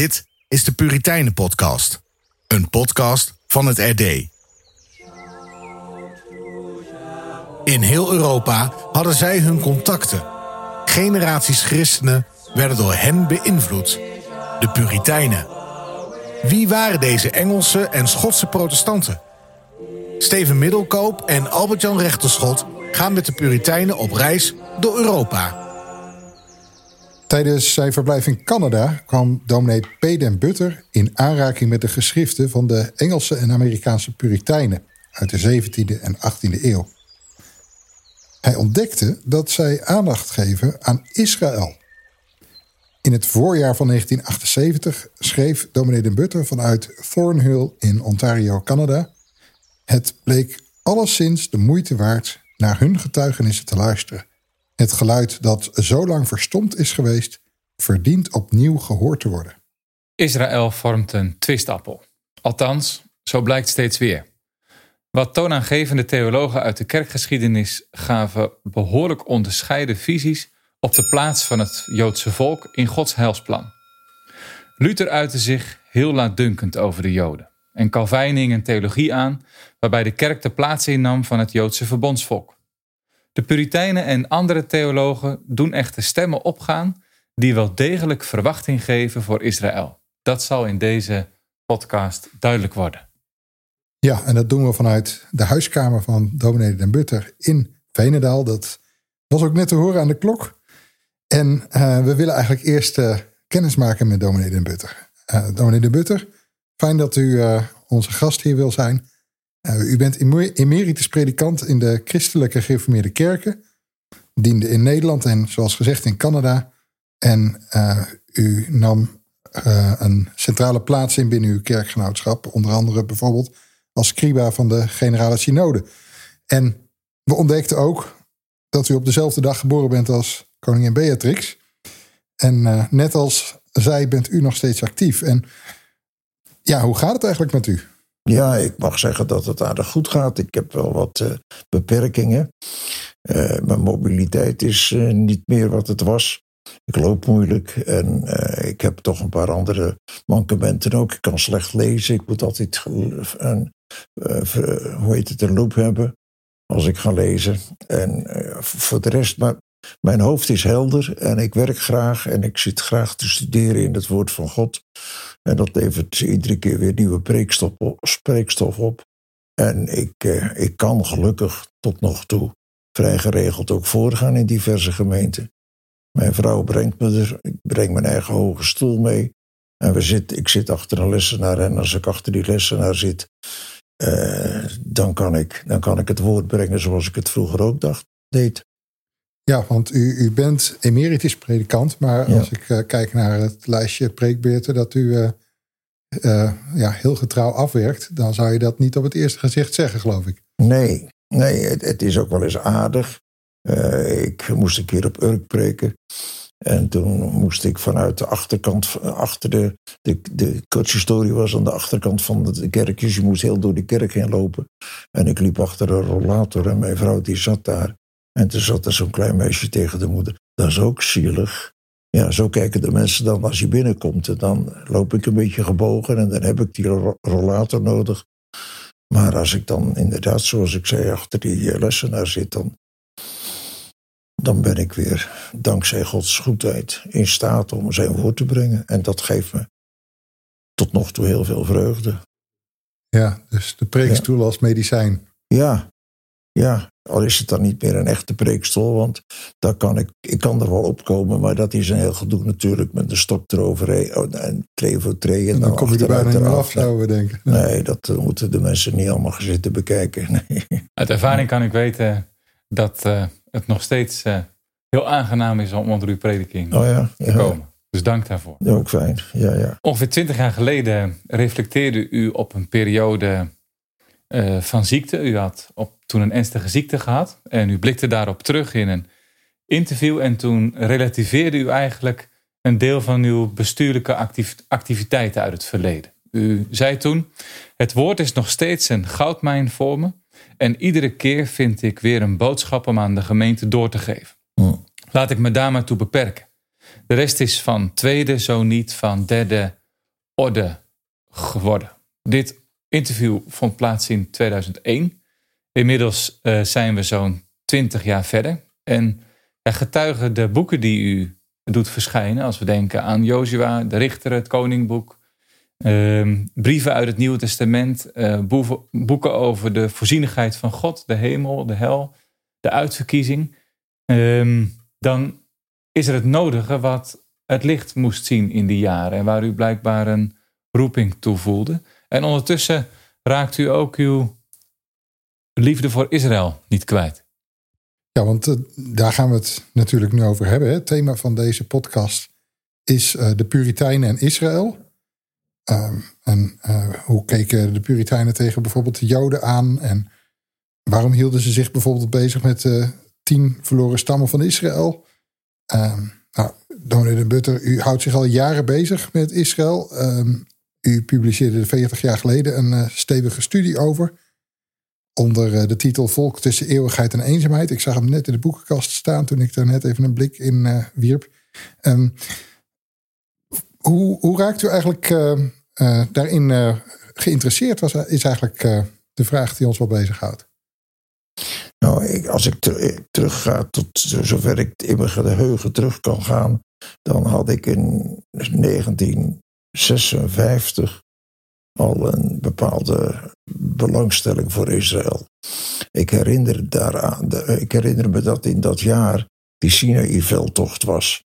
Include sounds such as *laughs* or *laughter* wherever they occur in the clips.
Dit is de Puritijnen Podcast. Een podcast van het RD. In heel Europa hadden zij hun contacten. Generaties christenen werden door hen beïnvloed. De Puritijnen. Wie waren deze Engelse en Schotse protestanten? Steven Middelkoop en Albert-Jan Rechterschot gaan met de Puritijnen op reis door Europa. Tijdens zijn verblijf in Canada kwam dominee P. Butter in aanraking met de geschriften van de Engelse en Amerikaanse Puritijnen uit de 17e en 18e eeuw. Hij ontdekte dat zij aandacht geven aan Israël. In het voorjaar van 1978 schreef dominee den Butter vanuit Thornhill in Ontario, Canada. Het bleek alleszins de moeite waard naar hun getuigenissen te luisteren. Het geluid dat zo lang verstomd is geweest, verdient opnieuw gehoord te worden. Israël vormt een twistappel. Althans, zo blijkt steeds weer. Wat toonaangevende theologen uit de kerkgeschiedenis gaven behoorlijk onderscheiden visies op de plaats van het Joodse volk in Gods heilsplan. Luther uitte zich heel laatdunkend over de Joden en Calvijn hing een theologie aan waarbij de kerk de plaats innam van het Joodse verbondsvolk. De Puritijnen en andere theologen doen echter stemmen opgaan die wel degelijk verwachting geven voor Israël. Dat zal in deze podcast duidelijk worden. Ja, en dat doen we vanuit de huiskamer van dominee Den Butter in Venendaal. Dat was ook net te horen aan de klok. En uh, we willen eigenlijk eerst uh, kennis maken met dominee Den Butter. Uh, dominee Den Butter, fijn dat u onze gast hier wil zijn. U bent emeritus predikant in de christelijke gereformeerde kerken. Diende in Nederland en zoals gezegd in Canada. En u nam een centrale plaats in binnen uw kerkgenootschap. Onder andere bijvoorbeeld als scriba van de Generale Synode. En we ontdekten ook dat u op dezelfde dag geboren bent als koningin Beatrix. En net als zij bent u nog steeds actief. En ja, hoe gaat het eigenlijk met u? Ja, ik mag zeggen dat het aardig goed gaat. Ik heb wel wat uh, beperkingen. Uh, mijn mobiliteit is niet meer wat het was. Ik loop moeilijk en ik heb toch een paar andere mankementen ook. Ik kan slecht lezen. Ik moet altijd een, hoe heet het, een loop hebben als ik ga lezen. En voor de rest, maar mijn hoofd is helder en ik werk graag en ik zit graag te studeren in het woord van God. En dat levert iedere keer weer nieuwe. Spreekstof op. En ik, eh, ik kan gelukkig tot nog toe vrij geregeld ook voorgaan in diverse gemeenten. Mijn vrouw brengt me er, ik breng mijn eigen hoge stoel mee. En we zit, ik zit achter een lessenaar en als ik achter die lessenaar zit, eh, dan, kan ik, dan kan ik het woord brengen zoals ik het vroeger ook dacht, deed. Ja, want u, u bent emeritus predikant, maar als ik uh, kijk naar het lijstje preekbeurten dat u uh, uh, ja, heel getrouw afwerkt, dan zou je dat niet op het eerste gezicht zeggen, geloof ik. Nee, nee het, het is ook wel eens aardig. ik moest een keer op Urk preken. En toen moest ik vanuit de achterkant, achter de, de, de coachhistorie was aan de achterkant van de kerk. Dus je moest heel door de kerk heen lopen. En ik liep achter een rollator en mijn vrouw die zat daar. En toen zat er zo'n klein meisje tegen de moeder. Dat is ook zielig. Ja, zo kijken de mensen dan als je binnenkomt. En dan loop ik een beetje gebogen en dan heb ik die rollator nodig. Maar als ik dan inderdaad, zoals ik zei, achter die eh, lessenaar zit, dan, dan ben ik weer, dankzij Gods goedheid, in staat om zijn woord te brengen. En dat geeft me tot nog toe heel veel vreugde. Ja, dus de preekstoel ja. als medicijn. Ja, ja, al is het dan niet meer een echte preekstoel, want daar kan ik, ik kan er wel opkomen, maar dat is een heel gedoe natuurlijk met de stok eroverheen oh, en tree voor tree. En, en dan, kom je er bijna niet af, zouden we denken. Nee, dat eh, moeten de mensen niet allemaal zitten bekijken. *laughs* Nee. Uit ervaring kan ik weten dat uh, het nog steeds uh, heel aangenaam is om onder uw prediking oh ja, te komen. Dus dank daarvoor. Ja, ook fijn, ja, ja. Ongeveer twintig jaar geleden reflecteerde u op een periode uh, van ziekte. U had op, toen een ernstige ziekte gehad en u blikte daarop terug in een interview en toen relativeerde u eigenlijk een deel van uw bestuurlijke activ activiteiten uit het verleden. U zei toen: Het woord is nog steeds een goudmijn voor me en iedere keer vind ik weer een boodschap om aan de gemeente door te geven. Laat ik me daar maar toe beperken. De rest is van tweede, zo niet van derde orde geworden. Dit interview vond plaats in 2001. Inmiddels uh, zijn we zo'n 20 jaar verder. En getuigen de boeken die u doet verschijnen, als we denken aan Jozua, de Richter, het Koningboek, uh, brieven uit het Nieuwe Testament, uh, boeken over de voorzienigheid van God, de hemel, de hel, de uitverkiezing. Uh, dan is er het nodige wat het licht moest zien in die jaren en waar u blijkbaar een roeping toe voelde. En ondertussen raakt u ook uw liefde voor Israël niet kwijt. Ja, want uh, daar gaan we het natuurlijk nu over hebben. Hè. Het thema van deze podcast is uh, de Puritijnen en Israël. Uh, en uh, hoe keken de Puritijnen tegen bijvoorbeeld de Joden aan? En waarom hielden ze zich bijvoorbeeld bezig met de tien verloren stammen van Israël? Ehm, nou, Donald de Butter, u houdt zich al jaren bezig met Israël. U publiceerde 40 jaar geleden een uh, stevige studie over. Onder uh, de titel Volk tussen eeuwigheid en eenzaamheid. Ik zag hem net in de boekenkast staan toen ik daar net even een blik in uh, wierp. Um, hoe, hoe, raakt u eigenlijk daarin geïnteresseerd? Was, is eigenlijk de vraag die ons wel bezighoudt. Nou, ik, als ik ter, terug ga tot zover ik in mijn geheugen terug kan gaan, dan had ik in 1956 al een bepaalde belangstelling voor Israël. Ik herinner, daaraan, ik herinner me dat in dat jaar die Sinaï-veldtocht was.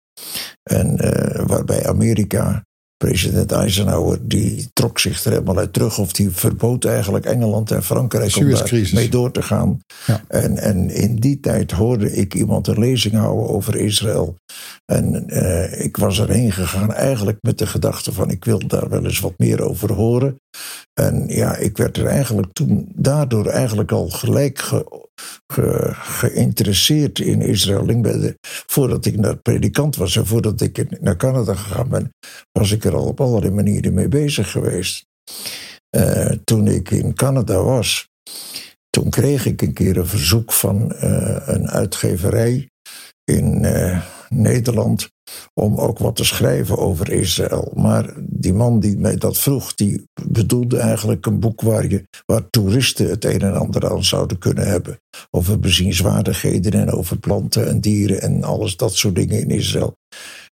En uh, waarbij Amerika president Eisenhower die trok zich er helemaal uit terug. Of die verbood eigenlijk Engeland en Frankrijk om daar mee door te gaan. Ja. En, en in die tijd hoorde ik iemand een lezing houden over Israël. En uh, ik was erheen gegaan eigenlijk met de gedachte van ik wil daar wel eens wat meer over horen. En ja, ik werd er eigenlijk toen daardoor eigenlijk al gelijk ge, ge, geïnteresseerd in Israël. De, voordat ik naar predikant was en voordat ik naar Canada gegaan ben, was ik er al op allerlei manieren mee bezig geweest. Uh, toen ik in Canada was, toen kreeg ik een keer een verzoek van uh, een uitgeverij in uh, Nederland om ook wat te schrijven over Israël. Maar die man die mij dat vroeg, die bedoelde eigenlijk een boek waar, je, waar toeristen het een en ander aan zouden kunnen hebben. Over bezienswaardigheden en over planten en dieren en alles dat soort dingen in Israël.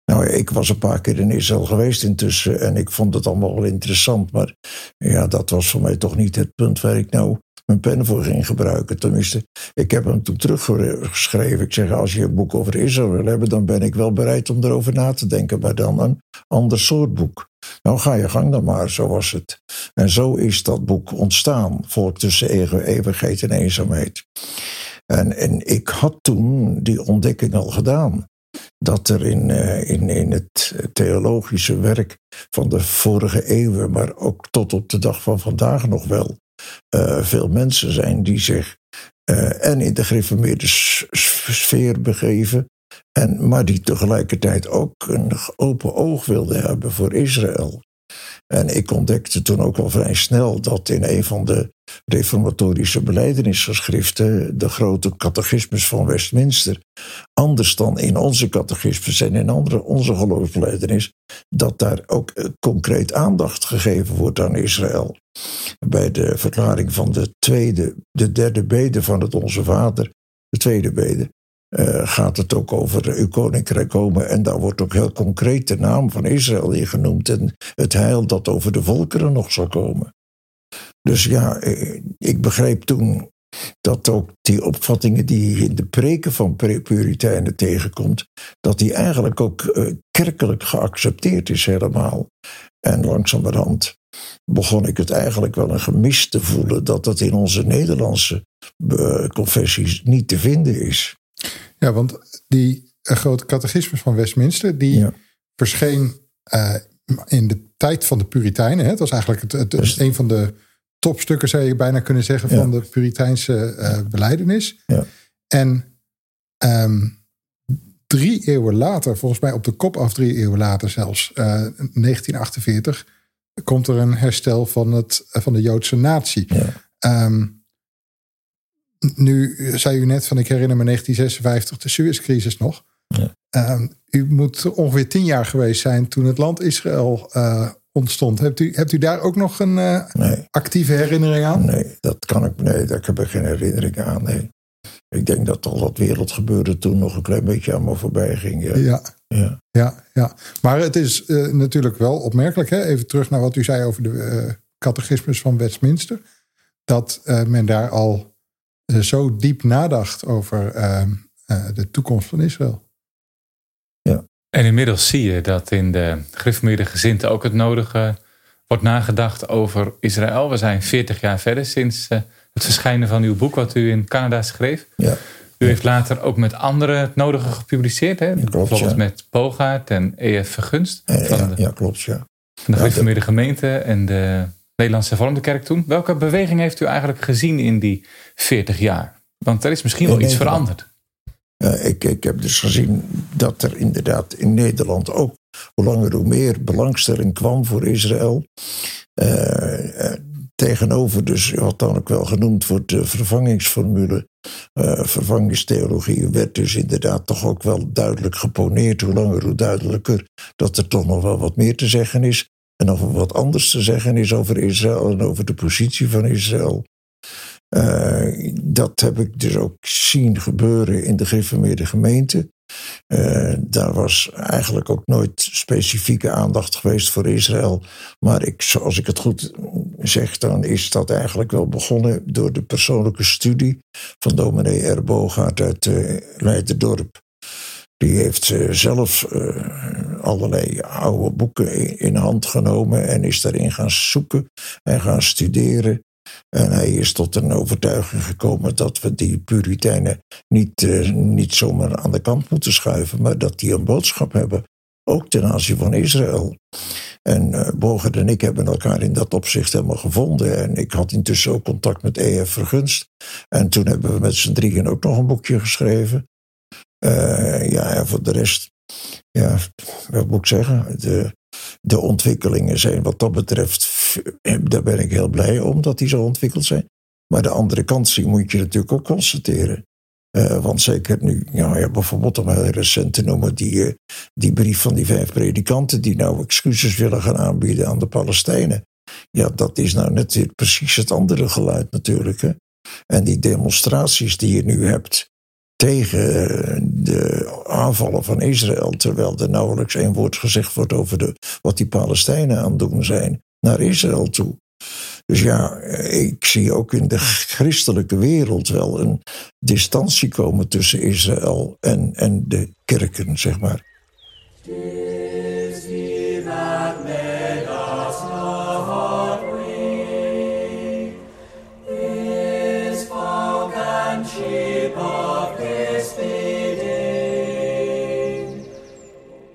Nou, ik was een paar keer in Israël geweest intussen en ik vond het allemaal wel interessant. Maar ja, dat was voor mij toch niet het punt waar ik nou mijn pen voor ging gebruiken. Tenminste, ik heb hem toen teruggeschreven. Ik zeg, als je een boek over Israël wil hebben, dan ben ik wel bereid om erover na te denken. Maar dan een ander soort boek. Nou, ga je gang dan maar, zo was het. En zo is dat boek ontstaan, Volk tussen eeuwigheid en eenzaamheid. En, en ik had toen die ontdekking al gedaan dat er in, uh, in, in het theologische werk van de vorige eeuwen, maar ook tot op de dag van vandaag nog wel, veel mensen zijn die zich uh, en in de gereformeerde sfeer begeven, en, maar die tegelijkertijd ook een open oog wilden hebben voor Israël. En ik ontdekte toen ook al vrij snel dat in een van de reformatorische beleidenisgeschriften, de grote catechismus van Westminster, anders dan in onze catechismus en in andere onze geloofsbeleidenis, dat daar ook concreet aandacht gegeven wordt aan Israël. Bij de verklaring van de tweede, de derde bede van het Onze Vader, de tweede bede, uh, gaat het ook over uw koninkrijk komen. En daar wordt ook heel concreet de naam van Israël in genoemd. En het heil dat over de volkeren nog zal komen. Dus ja, eh, ik begreep toen dat ook die opvattingen die in de preken van Puritijnen tegenkomt, dat die eigenlijk ook uh, kerkelijk geaccepteerd is helemaal. En langzamerhand begon ik het eigenlijk wel een gemis te voelen dat dat in onze Nederlandse confessies niet te vinden is. Ja, want die uh, grote catechismus van Westminster, die ja. verscheen uh, in de tijd van de Puritijnen. Hè? Het was eigenlijk het, het, het, een van de topstukken, zou je bijna kunnen zeggen, ja. van de Puriteinse uh, beleidenis. Ja. En um, drie eeuwen later, volgens mij op de kop af drie eeuwen later zelfs, 1948, komt er een herstel van, het, van de Joodse natie. Um, nu zei u net van ik herinner me 1956 de Suezcrisis nog. Ja. Uh, u moet ongeveer tien jaar geweest zijn toen het land Israël uh, ontstond. Hebt u, hebt u daar ook nog een uh, nee. actieve herinnering aan? Nee, dat kan ik, nee, daar heb ik geen herinnering aan. Nee. Ik denk dat al dat wereldgebeuren toen nog een klein beetje aan me voorbij ging. Ja. Ja, Ja. ja, ja. Maar het is natuurlijk wel opmerkelijk, hè? even terug naar wat u zei over de catechismus van Westminster, dat men daar al zo diep nadacht over ehm, de toekomst van Israël. Ja. En inmiddels zie je dat in de gereformeerde gezinten ook het nodige wordt nagedacht over Israël. We zijn 40 jaar verder sinds het verschijnen van uw boek, wat u in Canada schreef. Ja. U heeft later ook met anderen het nodige gepubliceerd. Hè? Klopt, Bijvoorbeeld ja. met Bogaert en EF Vergunst. Eh, van ja, de, ja, klopt, ja. van de Ja, gereformeerde gemeente en de Nederlandse Hervormde Kerk toen. Welke beweging heeft u eigenlijk gezien in die 40 jaar? Want er is misschien wel In iets Nederland. veranderd. Ik, ik heb dus gezien dat er inderdaad in Nederland ook hoe langer hoe meer belangstelling kwam voor Israël. Eh, eh, tegenover dus wat dan ook wel genoemd wordt de vervangingsformule, eh, vervangingstheologie, werd dus inderdaad toch ook wel duidelijk geponeerd, hoe langer hoe duidelijker, dat er toch nog wel wat meer te zeggen is. En wel wat anders te zeggen is over Israël en over de positie van Israël. Uh, dat heb ik dus ook zien gebeuren in de gereformeerde gemeente. Uh, daar was eigenlijk ook nooit specifieke aandacht geweest voor Israël. Maar ik, zoals ik het goed zeg, dan is dat eigenlijk wel begonnen door de persoonlijke studie van dominee R. Uit uh, Leiderdorp. Die heeft uh, zelf allerlei oude boeken in, hand genomen en is daarin gaan zoeken en gaan studeren. En hij is tot een overtuiging gekomen dat we die Puritijnen niet, uh, niet zomaar aan de kant moeten schuiven, maar dat die een boodschap hebben, ook ten aanzien van Israël. En uh, en ik hebben elkaar in dat opzicht helemaal gevonden. En ik had intussen ook contact met EF Vergunst. En toen hebben we met z'n drieën ook nog een boekje geschreven. Uh, ja, en voor de rest, ja, wat moet ik zeggen? De, de ontwikkelingen zijn wat dat betreft, daar ben ik heel blij om dat die zo ontwikkeld zijn. Maar de andere kant zien moet je natuurlijk ook constateren. Uh, want zeker nu, ja, ja, bijvoorbeeld om heel recent te noemen, die, die brief van die vijf predikanten die nou excuses willen gaan aanbieden aan de Palestijnen. Ja, dat is nou net precies het andere geluid natuurlijk. Hè? En die demonstraties die je nu hebt tegen de aanvallen van Israël, terwijl er nauwelijks één woord gezegd wordt over de, wat die Palestijnen aan het doen zijn naar Israël toe. Dus ja, ik zie ook in de christelijke wereld wel een distantie komen tussen Israël en, en de kerken, zeg maar.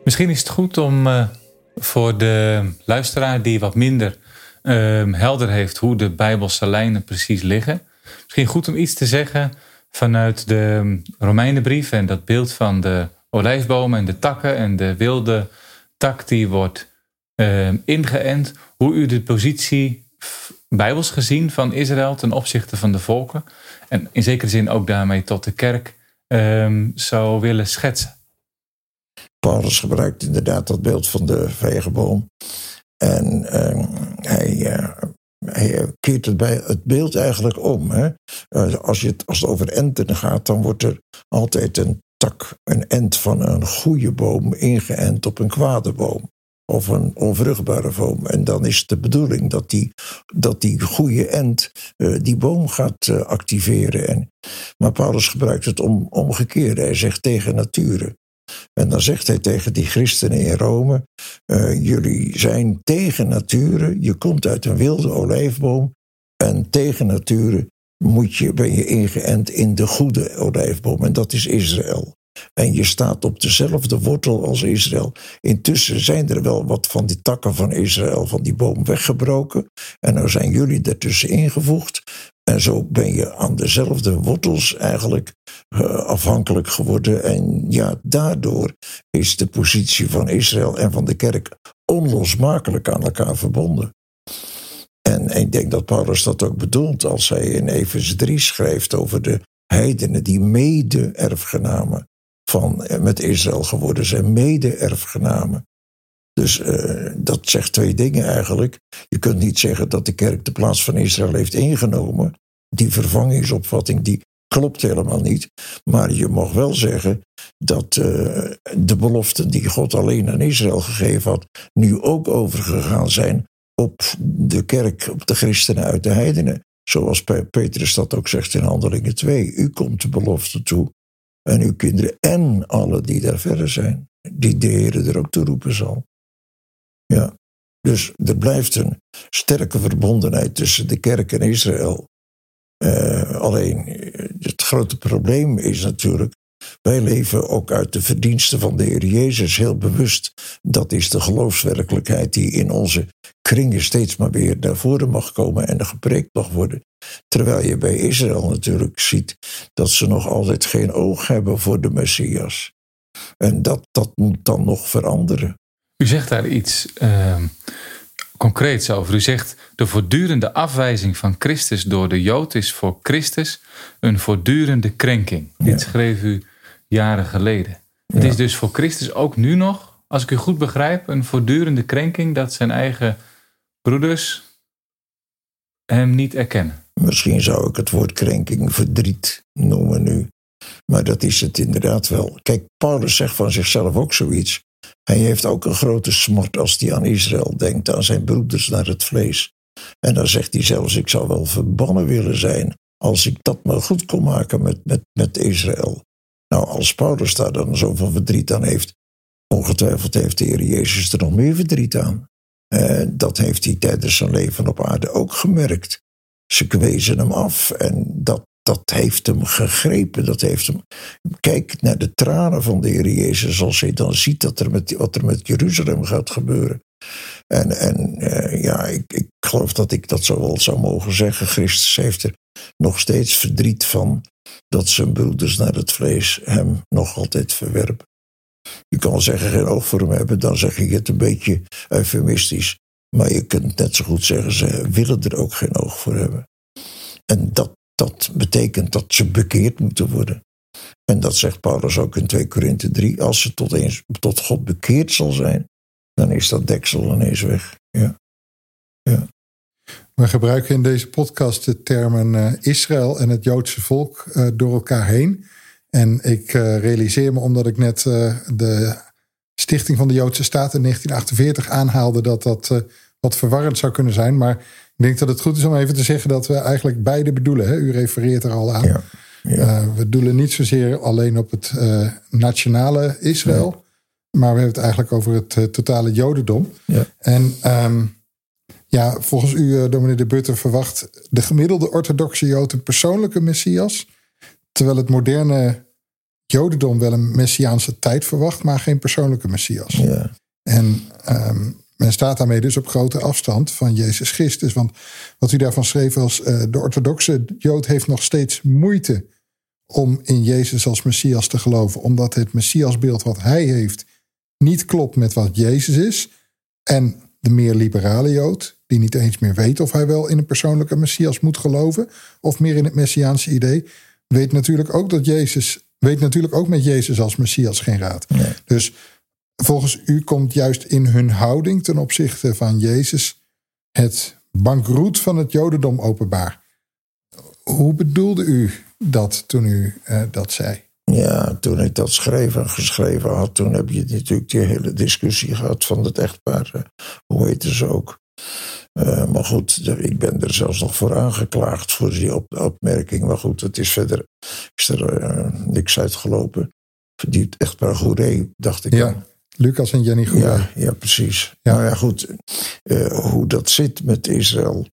Misschien is het goed om uh, voor de luisteraar die wat minder uh, helder heeft hoe de Bijbelse lijnen precies liggen. Misschien goed om iets te zeggen vanuit de Romeinenbrief en dat beeld van de olijfbomen en de takken en de wilde tak die wordt uh, ingeënt. Hoe u de positie bijbels gezien van Israël ten opzichte van de volken en in zekere zin ook daarmee tot de kerk zou willen schetsen. Paulus gebruikt inderdaad dat beeld van de vijgenboom. En uh, hij, uh, hij keert het, bij het beeld eigenlijk om. Hè? Uh, als, je het, als over enten gaat, dan wordt er altijd een tak, een end van een goede boom ingeënt op een kwade boom. Of een onvruchtbare boom. En dan is het de bedoeling dat die, dat die goede end uh, die boom gaat activeren. En, maar Paulus gebruikt het om, omgekeerd. Hij zegt tegen nature. En dan zegt hij tegen die christenen in Rome: uh, Jullie zijn tegen nature, je komt uit een wilde olijfboom. En tegen nature moet je, ben je ingeënt in de goede olijfboom. En dat is Israël. En je staat op dezelfde wortel als Israël. Intussen zijn er wel wat van die takken van Israël, van die boom, weggebroken. En nou zijn jullie ertussen ingevoegd. En zo ben je aan dezelfde wortels eigenlijk uh, afhankelijk geworden. En ja, daardoor is de positie van Israël en van de kerk onlosmakelijk aan elkaar verbonden. En ik denk dat Paulus dat ook bedoelt als hij in Efeze 3 schrijft over de heidenen die mede-erfgenamen van met Israël geworden zijn, mede-erfgenamen. Dus uh, dat zegt twee dingen eigenlijk. Je kunt niet zeggen dat de kerk de plaats van Israël heeft ingenomen. Die vervangingsopvatting die klopt helemaal niet. Maar je mag wel zeggen dat uh, de beloften die God alleen aan Israël gegeven had, nu ook overgegaan zijn op de kerk, op de christenen uit de heidenen. Zoals Petrus dat ook zegt in Handelingen 2. U komt de belofte toe. En uw kinderen en alle die daar verder zijn. Die de Heer er ook toe roepen zal. Ja. Dus er blijft een sterke verbondenheid tussen de kerk en Israël. Uh, alleen het grote probleem is natuurlijk. Wij leven ook uit de verdiensten van de Heer Jezus heel bewust. Dat is de geloofswerkelijkheid die in onze kringen steeds maar weer naar voren mag komen en gepreekt mag worden. Terwijl je bij Israël natuurlijk ziet dat ze nog altijd geen oog hebben voor de Messias. En dat, dat moet dan nog veranderen. U zegt daar iets uh, concreets over. U zegt de voortdurende afwijzing van Christus door de Jood is voor Christus een voortdurende krenking. Dit schreef u jaren geleden. Het is dus voor Christus ook nu nog, als ik u goed begrijp, een voortdurende krenking dat zijn eigen broeders hem niet erkennen. Misschien zou ik het woord krenking verdriet noemen nu. Maar dat is het inderdaad wel. Kijk, Paulus zegt van zichzelf ook zoiets. Hij heeft ook een grote smart als hij aan Israël denkt, aan zijn broeders naar het vlees. En dan zegt hij zelfs: Ik zou wel verbannen willen zijn als ik dat maar goed kon maken met, met, met Israël. Nou, als Paulus daar dan zoveel verdriet aan heeft, ongetwijfeld heeft de Heer Jezus er nog meer verdriet aan. Uh, dat heeft hij tijdens zijn leven op aarde ook gemerkt. Ze kwezen hem af en dat, dat heeft hem gegrepen. Dat heeft hem... Kijk naar de tranen van de Heer Jezus als hij dan ziet dat er met, wat er met Jeruzalem gaat gebeuren. En, en uh, ja, ik, ik geloof dat ik dat zo wel zou mogen zeggen. Christus heeft er nog steeds verdriet van dat zijn broeders naar het vlees hem nog altijd verwerpen. Je kan wel zeggen geen oog voor hem hebben, dan zeg ik het een beetje eufemistisch. Maar je kunt net zo goed zeggen, ze willen er ook geen oog voor hebben. En dat, dat betekent dat ze bekeerd moeten worden. En dat zegt Paulus ook in 2 Korinthe 3. Als ze tot, eens, tot God bekeerd zal zijn, dan is dat deksel ineens weg. Ja. ja. We gebruiken in deze podcast de termen uh, Israël en het Joodse volk uh, door elkaar heen. En ik uh, realiseer me, omdat ik net de stichting van de Joodse Staat in 1948 aanhaalde, dat dat wat verwarrend zou kunnen zijn. Maar ik denk dat het goed is om even te zeggen dat we eigenlijk beide bedoelen. Hè? U refereert er al aan. Ja, ja. we doelen niet zozeer alleen op het nationale Israël. Maar we hebben het eigenlijk over het totale Jodendom. Ja. En um, ja, volgens u, dominee de Butter, verwacht de gemiddelde orthodoxe Jood een persoonlijke messias. Terwijl het moderne Jodendom wel een messiaanse tijd verwacht, maar geen persoonlijke messias. Ja. En um, men staat daarmee dus op grote afstand van Jezus Christus. Want wat u daarvan schreef was: uh, de orthodoxe Jood heeft nog steeds moeite om in Jezus als messias te geloven, omdat het messiasbeeld wat hij heeft niet klopt met wat Jezus is. En de meer liberale Jood, die niet eens meer weet of hij wel in een persoonlijke Messias moet geloven, of meer in het Messiaanse idee, weet natuurlijk ook dat Jezus, weet natuurlijk ook met Jezus als Messias geen raad. Dus volgens u komt juist in hun houding ten opzichte van Jezus het bankroet van het Jodendom openbaar. Hoe bedoelde u dat toen u uh, dat zei? Ja, toen ik dat schreef en geschreven had, toen heb je natuurlijk die hele discussie gehad van het echtpaar. Uh, hoe heet ze ook? Uh, maar goed, ik ben er zelfs nog voor aangeklaagd voor die op, opmerking. Maar goed, het is verder is er niks uitgelopen. Die echtpaar Goeree, dacht ik. Ja, Lucas en Jenny Goeree. Ja, ja, precies. Ja. Nou ja, goed, hoe dat zit met Israël.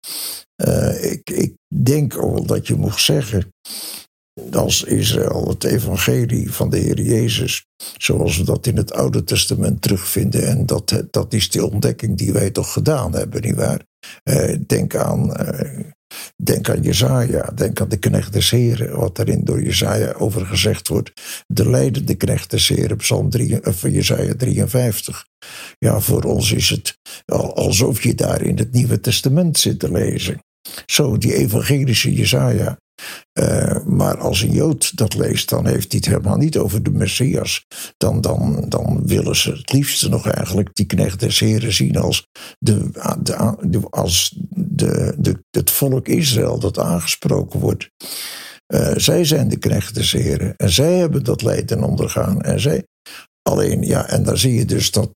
ik, ik denk wel dat je moet zeggen als Israël het evangelie van de Heer Jezus, zoals we dat in het Oude Testament terugvinden. En dat, dat is die ontdekking die wij toch gedaan hebben, nietwaar? Uh, denk aan, denk aan Jezaja, denk aan de knecht des wat daarin door Jezaja over gezegd wordt. De leidende knecht des Heren, Psalm 3, of Jezaja 53. Ja, voor ons is het alsof je daar in het Nieuwe Testament zit te lezen. Zo, die evangelische Jesaja. Uh, maar als een Jood dat leest, dan heeft hij het helemaal niet over de Messias. Dan, dan, dan willen ze het liefste nog eigenlijk die knecht des Heren zien als, de, de, als de, de, het volk Israël dat aangesproken wordt. Uh, zij zijn de knecht des Heren en zij hebben dat lijden ondergaan. En zij, alleen, ja, en dan zie je dus dat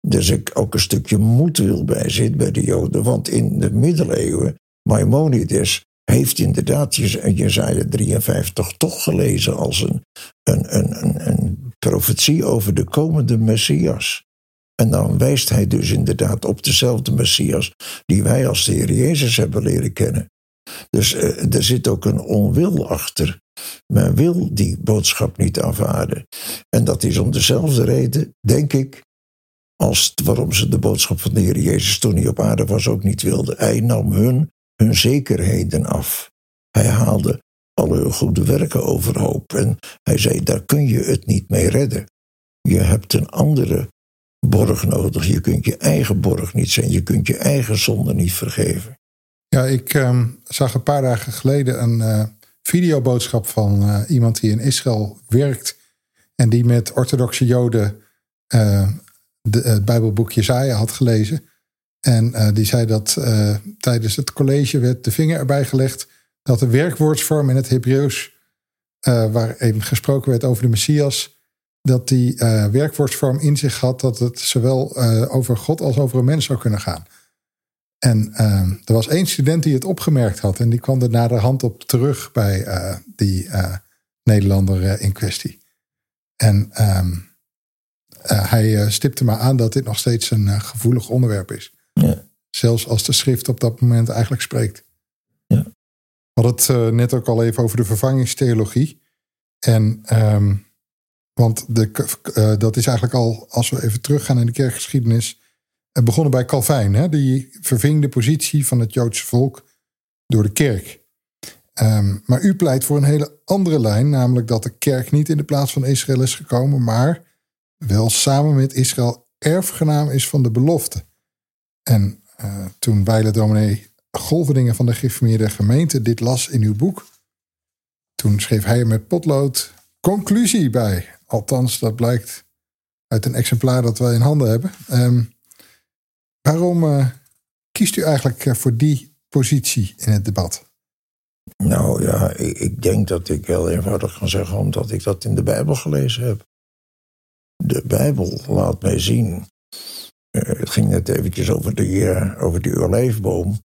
dus ik ook een stukje moedwil bij zit bij de Joden. Want in de middeleeuwen, Maimonides heeft inderdaad Jezaja 53 toch gelezen als een, een, een, een, een profetie over de komende Messias. En dan wijst hij dus inderdaad op dezelfde Messias die wij als de Heer Jezus hebben leren kennen. Dus uh, er zit ook een onwil achter. Men wil die boodschap niet aanvaarden. En dat is om dezelfde reden, denk ik, als waarom ze de boodschap van de Heer Jezus toen hij op aarde was ook niet wilden. Hij nam hun hun zekerheden af. Hij haalde alle goede werken overhoop en hij zei, daar kun je het niet mee redden. Je hebt een andere borg nodig. Je kunt je eigen borg niet zijn. Je kunt je eigen zonde niet vergeven. Ja, ik uh, zag een paar dagen geleden een uh, videoboodschap van uh, iemand die in Israël werkt. En die met orthodoxe Joden eh, het Bijbelboek Jezaja had gelezen. En uh, die zei dat uh, tijdens het college werd de vinger erbij gelegd dat de werkwoordsvorm in het Hebreeuws, uh, waar even gesproken werd over de Messias, dat die werkwoordsvorm in zich had dat het zowel over God als over een mens zou kunnen gaan. En er was één student die het opgemerkt had en die kwam er naar de hand op terug bij die Nederlander in kwestie. En ehm, hij stipte maar aan dat dit nog steeds een gevoelig onderwerp is. Ja. Zelfs als de schrift op dat moment eigenlijk spreekt. Ja. We hadden het uh, net ook al even over de vervangingstheologie. En, um, want de, uh, dat is eigenlijk al, als we even teruggaan in de kerkgeschiedenis, uh, begonnen bij Calvijn. Hè? Die verving de positie van het Joodse volk door de kerk. Um, maar u pleit voor een hele andere lijn, namelijk dat de kerk niet in de plaats van Israël is gekomen, maar wel samen met Israël erfgenaam is van de belofte. En uh, toen Weile dominee Golverdingen van de gereformeerde gemeente dit las in uw boek, toen schreef hij met potlood conclusie bij. Althans, dat blijkt uit een exemplaar dat wij in handen hebben. Um, waarom uh, kiest u eigenlijk eh, voor die positie in het debat? Nou ja, ik, ik, denk dat ik heel eenvoudig kan zeggen, omdat ik dat in de Bijbel gelezen heb. De Bijbel laat mij zien eh, het ging net eventjes over, de, uh, over die olijfboom.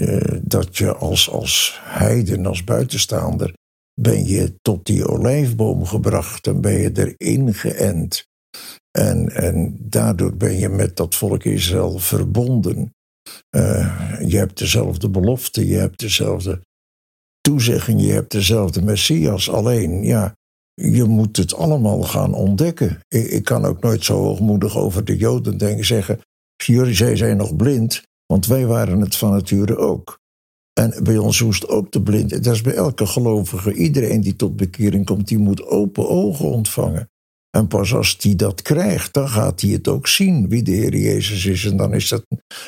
Uh, dat je als, als heiden, als buitenstaander, ben je tot die olijfboom gebracht en ben je erin geënt. En, en daardoor ben je met dat volk Israël verbonden. je hebt dezelfde belofte, je hebt dezelfde toezegging, je hebt dezelfde Messias. Alleen, ja, je moet het allemaal gaan ontdekken. Ik, ik, kan ook nooit zo hoogmoedig over de Joden denken, zeggen: jullie zij zijn nog blind, want wij waren het van nature ook. En bij ons hoest ook de blind. Dat is bij elke gelovige. Iedereen die tot bekering komt, die moet open ogen ontvangen. En pas als die dat krijgt, dan gaat hij het ook zien wie de Heer Jezus is. En dan is dat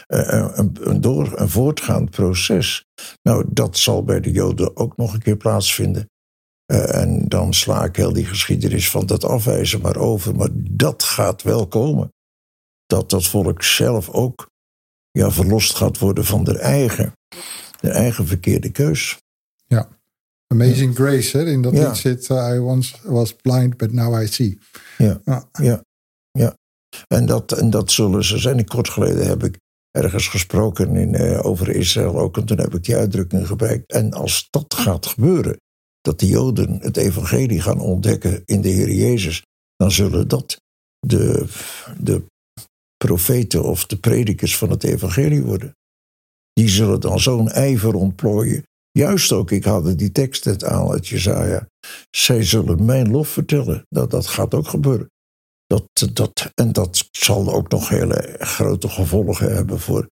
een, door, een voortgaand proces. Nou, dat zal bij de Joden ook nog een keer plaatsvinden. Uh, en dan sla ik heel die geschiedenis van dat afwijzen maar over. Maar dat gaat wel komen. Dat dat volk zelf ook ja, verlost gaat worden van de eigen, de eigen verkeerde keus. Ja, Amazing Grace, hè? in dat ja. lied zit uh, I once was blind, but now I see. Ja, ja, ja. En, dat, en dat zullen ze zijn. Kort geleden heb ik ergens gesproken in, uh, over Israël ook. En toen heb ik die uitdrukking gebruikt. En als dat gaat gebeuren, dat de Joden het evangelie gaan ontdekken in de Heer Jezus, dan zullen dat de, de profeten of de predikers van het evangelie worden. Die zullen dan zo'n ijver ontplooien. Juist ook, ik haalde die tekst net aan uit Jezaja. Zij zullen mijn lof vertellen. Dat, dat gaat ook gebeuren. Dat, dat, en dat zal ook nog hele grote gevolgen hebben voor,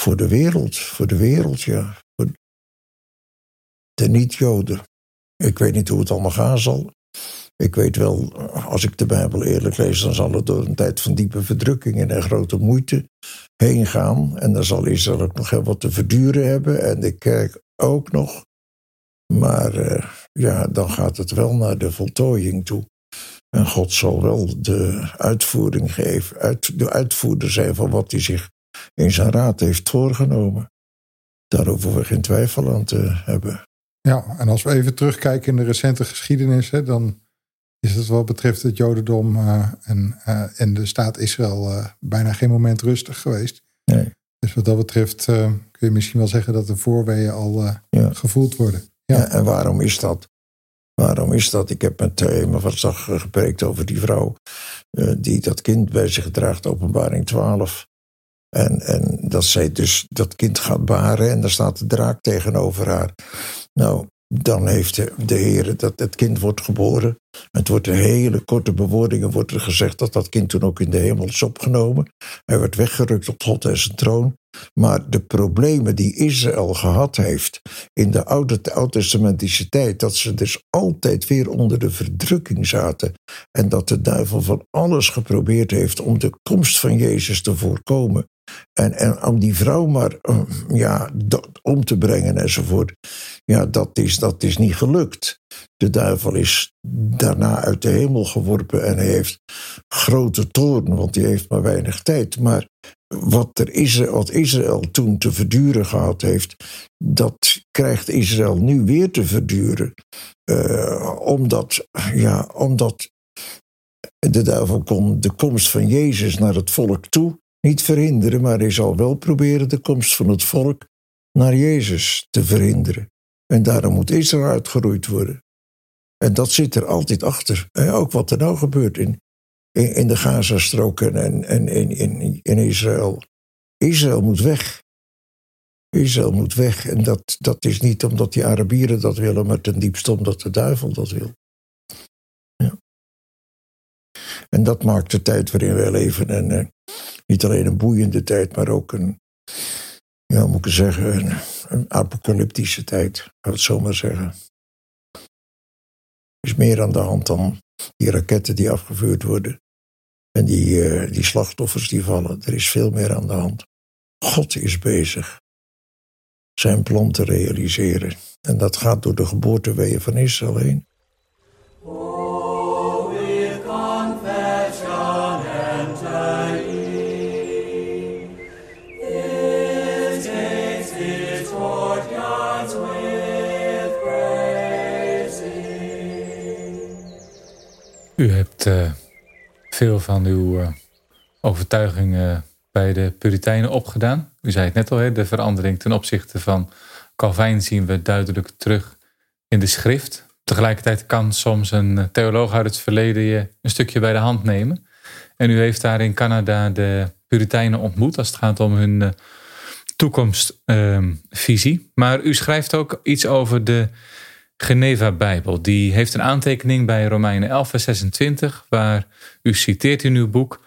voor de wereld. Voor de wereld, ja. De niet-Joden. Ik weet niet hoe het allemaal gaan zal. Ik weet wel, als ik de Bijbel eerlijk lees, dan zal het door een tijd van diepe verdrukkingen en grote moeite heen gaan. En dan zal Israël ook nog heel wat te verduren hebben. En de kerk ook nog. Maar uh, ja, dan gaat het wel naar de voltooiing toe. En God zal wel de uitvoering geven, uit, de uitvoerder zijn van wat hij zich in zijn raad heeft voorgenomen. Daar hoeven we geen twijfel aan te hebben. Ja, en als we even terugkijken in de recente geschiedenis, hè, dan is het wat betreft het Jodendom uh, en, uh, en de staat Israël uh, bijna geen moment rustig geweest. Nee. Dus wat dat betreft kun je misschien wel zeggen dat de voorweeën al ja. gevoeld worden. Ja. ja. en waarom is dat? Waarom is dat? Ik heb met uh, van Zag gepreekt over die vrouw die dat kind bij zich draagt, openbaring 12. En, en dat zij dus dat kind gaat baren en daar staat de draak tegenover haar. Nou, dan heeft de, Heer dat het kind wordt geboren. Het wordt een hele korte bewoordingen wordt er gezegd dat dat kind toen ook in de hemel is opgenomen. Hij werd weggerukt op God en zijn troon. Maar de problemen die Israël gehad heeft in de oude oud-testamentische tijd, dat ze dus altijd weer onder de verdrukking zaten en dat de duivel van alles geprobeerd heeft om de komst van Jezus te voorkomen. En, en om die vrouw maar uh, ja, om te brengen enzovoort. Ja, dat is, dat is niet gelukt. De duivel is daarna uit de hemel geworpen en hij heeft grote toorn, want hij heeft maar weinig tijd. Maar wat, er Israël, wat Israël toen te verduren gehad heeft, dat krijgt Israël nu weer te verduren. Uh, omdat, ja, omdat de duivel kon de komst van Jezus naar het volk toe niet verhinderen, maar hij zal wel proberen de komst van het volk naar Jezus te verhinderen. En daarom moet Israël uitgeroeid worden. En dat zit er altijd achter. En ook wat er nou gebeurt in, in, in de Gazastrook en, en in, in, in Israël. Israël moet weg. Israël moet weg. En dat, dat is niet omdat die Arabieren dat willen, maar ten diepste omdat de duivel dat wil. En dat maakt de tijd waarin wij leven. En uh, niet alleen een boeiende tijd, maar ook een, ja, moet ik zeggen, een, apocalyptische tijd, ik het zo maar zeggen. Er is meer aan de hand dan die raketten die afgevuurd worden en die, uh, die slachtoffers die vallen. Er is veel meer aan de hand. God is bezig zijn plan te realiseren. En dat gaat door de geboorteweeën van Israël heen. U hebt uh, veel van uw uh, overtuigingen bij de Puritijnen opgedaan. U zei het net al, hè, de verandering ten opzichte van Calvijn zien we duidelijk terug in de schrift. Tegelijkertijd kan soms een theoloog uit het verleden je een stukje bij de hand nemen. En u heeft daar in Canada de Puritijnen ontmoet als het gaat om hun toekomstvisie. maar u schrijft ook iets over de Geneva-Bijbel. Die heeft een aantekening bij Romeinen 11, vers 26, waar u citeert in uw boek.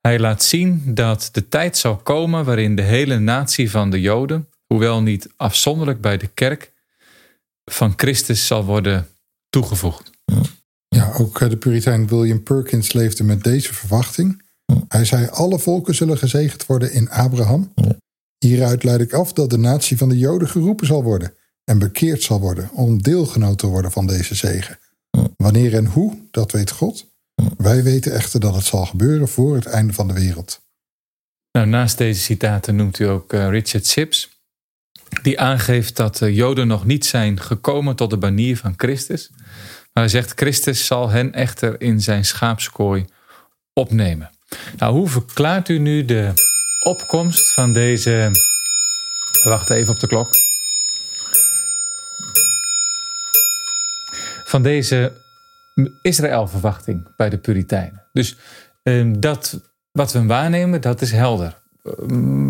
Hij laat zien dat de tijd zal komen waarin de hele natie van de Joden, hoewel niet afzonderlijk bij de kerk, van Christus zal worden toegevoegd. Ja, ook eh, de Puritein William Perkins leefde met deze verwachting. Hij zei: Alle volken zullen gezegend worden in Abraham. Hieruit leid ik af dat de natie van de Joden geroepen zal worden en bekeerd zal worden om deelgenoot te worden van deze zegen. Wanneer en hoe, dat weet God. Wij weten echter dat het zal gebeuren voor het einde van de wereld. Nou, naast deze citaten noemt u ook uh, Richard Sips, die aangeeft dat de Joden nog niet zijn gekomen tot de banier van Christus. Maar hij zegt, Christus zal hen echter in zijn schaapskooi opnemen. Nou, hoe verklaart u nu de opkomst van deze... Wacht even op de klok. Van deze Israël-verwachting bij de Puritijnen. Dus ehm, dat wat we waarnemen, dat is helder.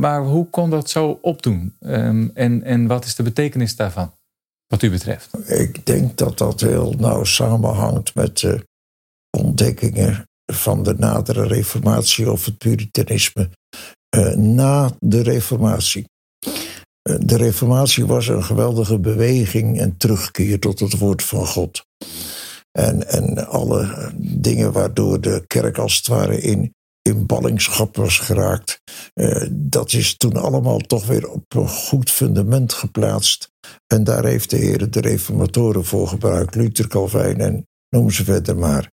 Maar hoe kon dat zo opdoen? Ehm, en, en wat is de betekenis daarvan, wat u betreft? Ik denk dat dat heel nauw samenhangt met de ontdekkingen van de nadere reformatie of het puritanisme uh, na de reformatie. Uh, de reformatie was een geweldige beweging en terugkeer tot het woord van God. En, en alle dingen waardoor de kerk als het ware in, in ballingschap was geraakt. Uh, dat is toen allemaal toch weer op een goed fundament geplaatst. En daar heeft de Heer de reformatoren voor gebruikt. Luther, Calvijn en noem ze verder maar.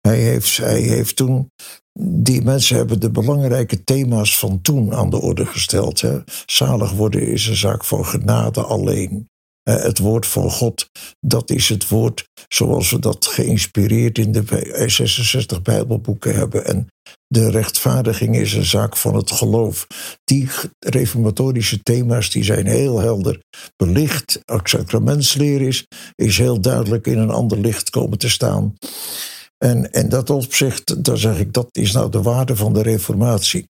Hij heeft, hij heeft toen. Die mensen hebben de belangrijke thema's van toen aan de orde gesteld. Hè. Zalig worden is een zaak van genade alleen. Eh, het woord van God, dat is het woord zoals we dat geïnspireerd in de 66 Bijbelboeken hebben. En de rechtvaardiging is een zaak van het geloof. Die reformatorische thema's die zijn heel helder belicht. Ook sacramentsleer is, is heel duidelijk in een ander licht komen te staan. En, en dat opzicht, dan zeg ik, dat is nou de waarde van de reformatie.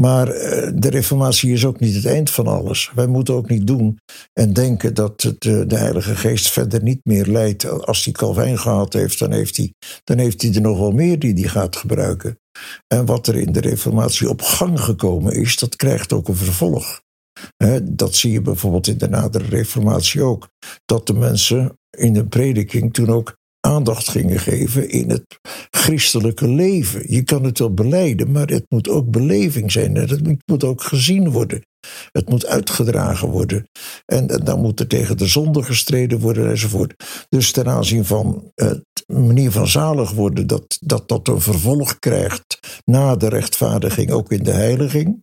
Maar eh, de reformatie is ook niet het eind van alles. Wij moeten ook niet doen en denken dat het, eh, de Heilige Geest verder niet meer leidt. Als hij Calvijn gehad heeft, dan heeft hij, dan heeft hij er nog wel meer die hij gaat gebruiken. En wat er in de reformatie op gang gekomen is, dat krijgt ook een vervolg. dat zie je bijvoorbeeld in de nadere reformatie ook. Dat de mensen in de prediking toen ook aandacht gingen geven in het christelijke leven. Je kan het wel beleiden, maar het moet ook beleving zijn. Het moet ook gezien worden. Het moet uitgedragen worden. En, dan moet er tegen de zonde gestreden worden enzovoort. Dus ten aanzien van het manier van zalig worden, dat, dat dat een vervolg krijgt na de rechtvaardiging, ook in de heiliging.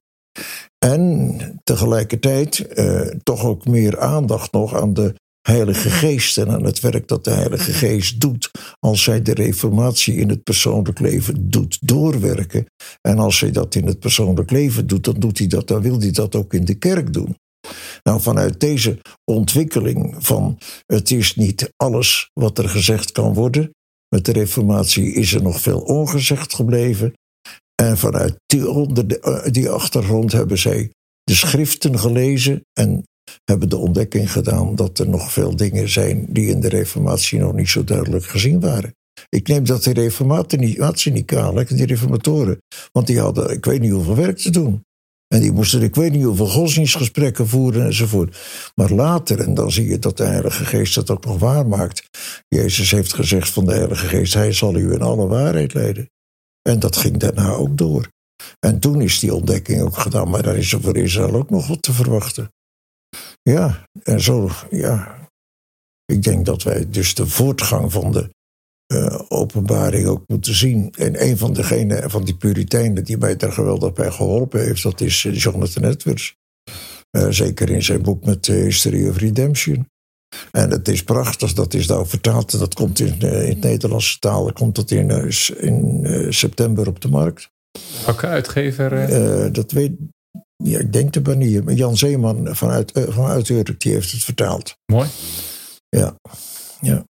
En tegelijkertijd eh, toch ook meer aandacht nog aan de Heilige Geest en aan het werk dat de Heilige Geest doet als zij de reformatie in het persoonlijk leven doet doorwerken. En als hij dat in het persoonlijk leven doet, dan doet hij dat, dan wil hij dat ook in de kerk doen. Nou, vanuit deze ontwikkeling van het is niet alles wat er gezegd kan worden. Met de reformatie is er nog veel ongezegd gebleven. En vanuit die, eh, die achtergrond hebben zij de schriften gelezen en hebben de ontdekking gedaan dat er nog veel dingen zijn die in de Reformatie nog niet zo duidelijk gezien waren. Ik neem dat de Reformaten niet, niet kwalijk, die Reformatoren. Want die hadden, ik weet niet hoeveel werk te doen. En die moesten, ik weet niet hoeveel godsdienstgesprekken voeren enzovoort. Maar later, en dan zie je dat de Heilige Geest dat ook nog waar maakt. Jezus heeft gezegd van de Heilige Geest, Hij zal u in alle waarheid leiden. En dat ging daarna ook door. En toen is die ontdekking ook gedaan, maar daar is er voor Israël ook nog wat te verwachten. Ja, en zo, ja. Ik denk dat wij dus de voortgang van de uh, openbaring ook moeten zien. En een van degenen van die Puritijnen die mij daar geweldig bij geholpen heeft, dat is eh, Jonathan Edwards. Uh, zeker in zijn boek met History of Redemption. En het is prachtig, dat is nou vertaald. Dat komt in, in het Nederlandse taal, komt dat in, in september op de markt. Welke uitgever? dat weet, ja, ik denk de banier. Jan Zeeman vanuit, uh, vanuit Urk, die heeft het vertaald. Mooi. Ja. ja.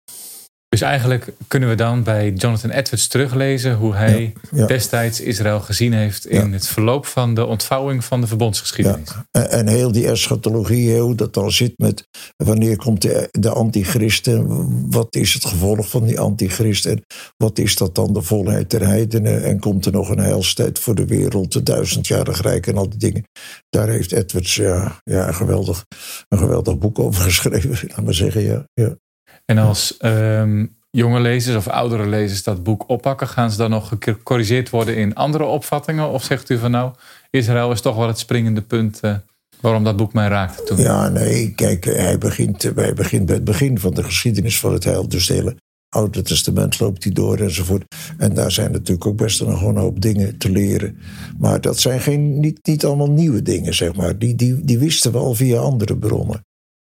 Dus eigenlijk kunnen we dan bij Jonathan Edwards teruglezen hoe hij destijds Israël gezien heeft in het verloop van de ontvouwing van de verbondsgeschiedenis. En, en, heel die eschatologie, hoe dat dan zit met wanneer komt de, de antichrist en wat is het gevolg van die antichrist en wat is dat dan de volheid der heidenen en komt er nog een heilstijd voor de wereld, de duizendjarig rijk en al die dingen. Daar heeft Edwards ja, ja, een, geweldig, een geweldig boek over geschreven, *laughs* laat maar zeggen. Ja, ja. En als um, jonge lezers of oudere lezers dat boek oppakken, gaan ze dan nog gecorrigeerd worden in andere opvattingen? Of zegt u van nou, Israël is toch wel het springende punt uh, waarom dat boek mij raakte toen? Ja, nee, kijk, hij begint, hij begint bij het begin van de geschiedenis van het heil. Dus het hele Oude Testament loopt hij door enzovoort. En daar zijn natuurlijk ook best nog een hoop dingen te leren. Maar dat zijn geen, niet, niet allemaal nieuwe dingen, zeg maar. Die, die, die wisten we al via andere bronnen.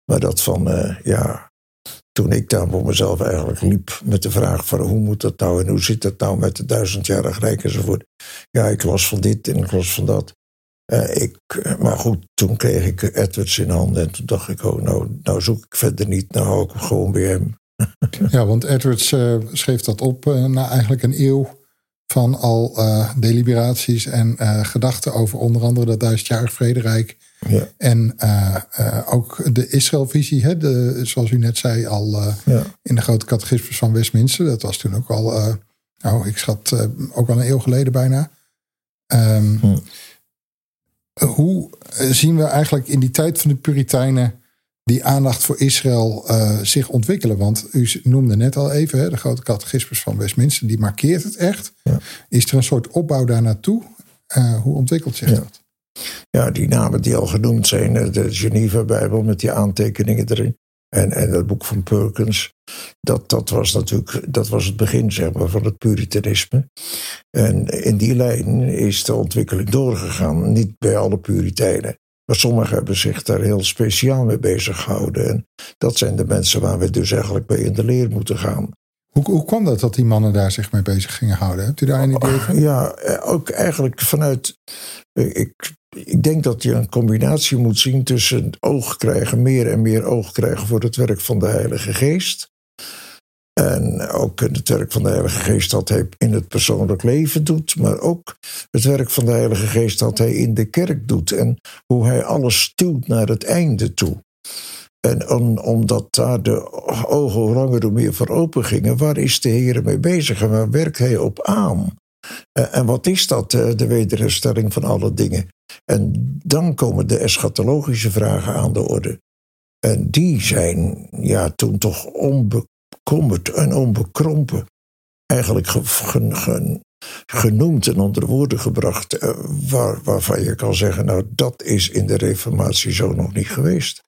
Maar dat van, uh, ja, toen ik daar voor mezelf eigenlijk liep met de vraag van hoe moet dat nou en hoe zit dat nou met de duizendjarig rijk enzovoort. Ja, ik las van dit en ik las van dat. Uh, ik, maar goed, toen kreeg ik Edwards in handen en toen dacht ik, oh, nou, nou zoek ik verder niet, nou hou ik gewoon bij hem. *laughs* ja, want Edwards uh, schreef dat op na eigenlijk een eeuw van al deliberaties en gedachten over onder andere dat duizendjarig vrederijk ja. En uh, uh, ook de Israëlvisie, hè, de, zoals u net zei, al uh, ja. in de grote catechismus van Westminster. Dat was toen ook al, nou, ik schat ook al een eeuw geleden bijna. Um, hm. Hoe zien we eigenlijk in die tijd van de Puritijnen die aandacht voor Israël zich ontwikkelen? Want u noemde net al even hè, de grote catechismus van Westminster, die markeert het echt. Ja. Is er een soort opbouw daar naartoe? Hoe ontwikkelt zich dat? Ja, die namen die al genoemd zijn, de Geneva-Bijbel met die aantekeningen erin. En, en het boek van Perkins, dat, dat was natuurlijk dat was het begin zeg van het puritanisme. En in die lijn is de ontwikkeling doorgegaan. Niet bij alle puriteinen. Maar sommigen hebben zich daar heel speciaal mee bezig gehouden. En dat zijn de mensen waar we dus eigenlijk bij in de leer moeten gaan. Hoe, kwam dat dat die mannen daar zich mee bezig gingen houden? Hebt u daar een idee van? Ja, eh, ook eigenlijk vanuit. Eh, ik, ik denk dat je een combinatie moet zien tussen oog krijgen, meer en meer oog krijgen voor het werk van de Heilige Geest. En ook het werk van de Heilige Geest dat hij in het persoonlijk leven doet, maar ook het werk van de Heilige Geest dat hij in de kerk doet en hoe hij alles stuwt naar het einde toe. En omdat daar de ogen hoe langer meer voor open gingen, waar is de Heer mee bezig en waar werkt hij op aan? En wat is dat, eh, de wederherstelling van alle dingen? En dan komen de eschatologische vragen aan de orde. En die zijn ja, toen toch onbekommerd en onbekrompen eigenlijk genoemd en onder woorden gebracht, eh, waar, waarvan je kan zeggen, nou dat is in de Reformatie zo nog niet geweest.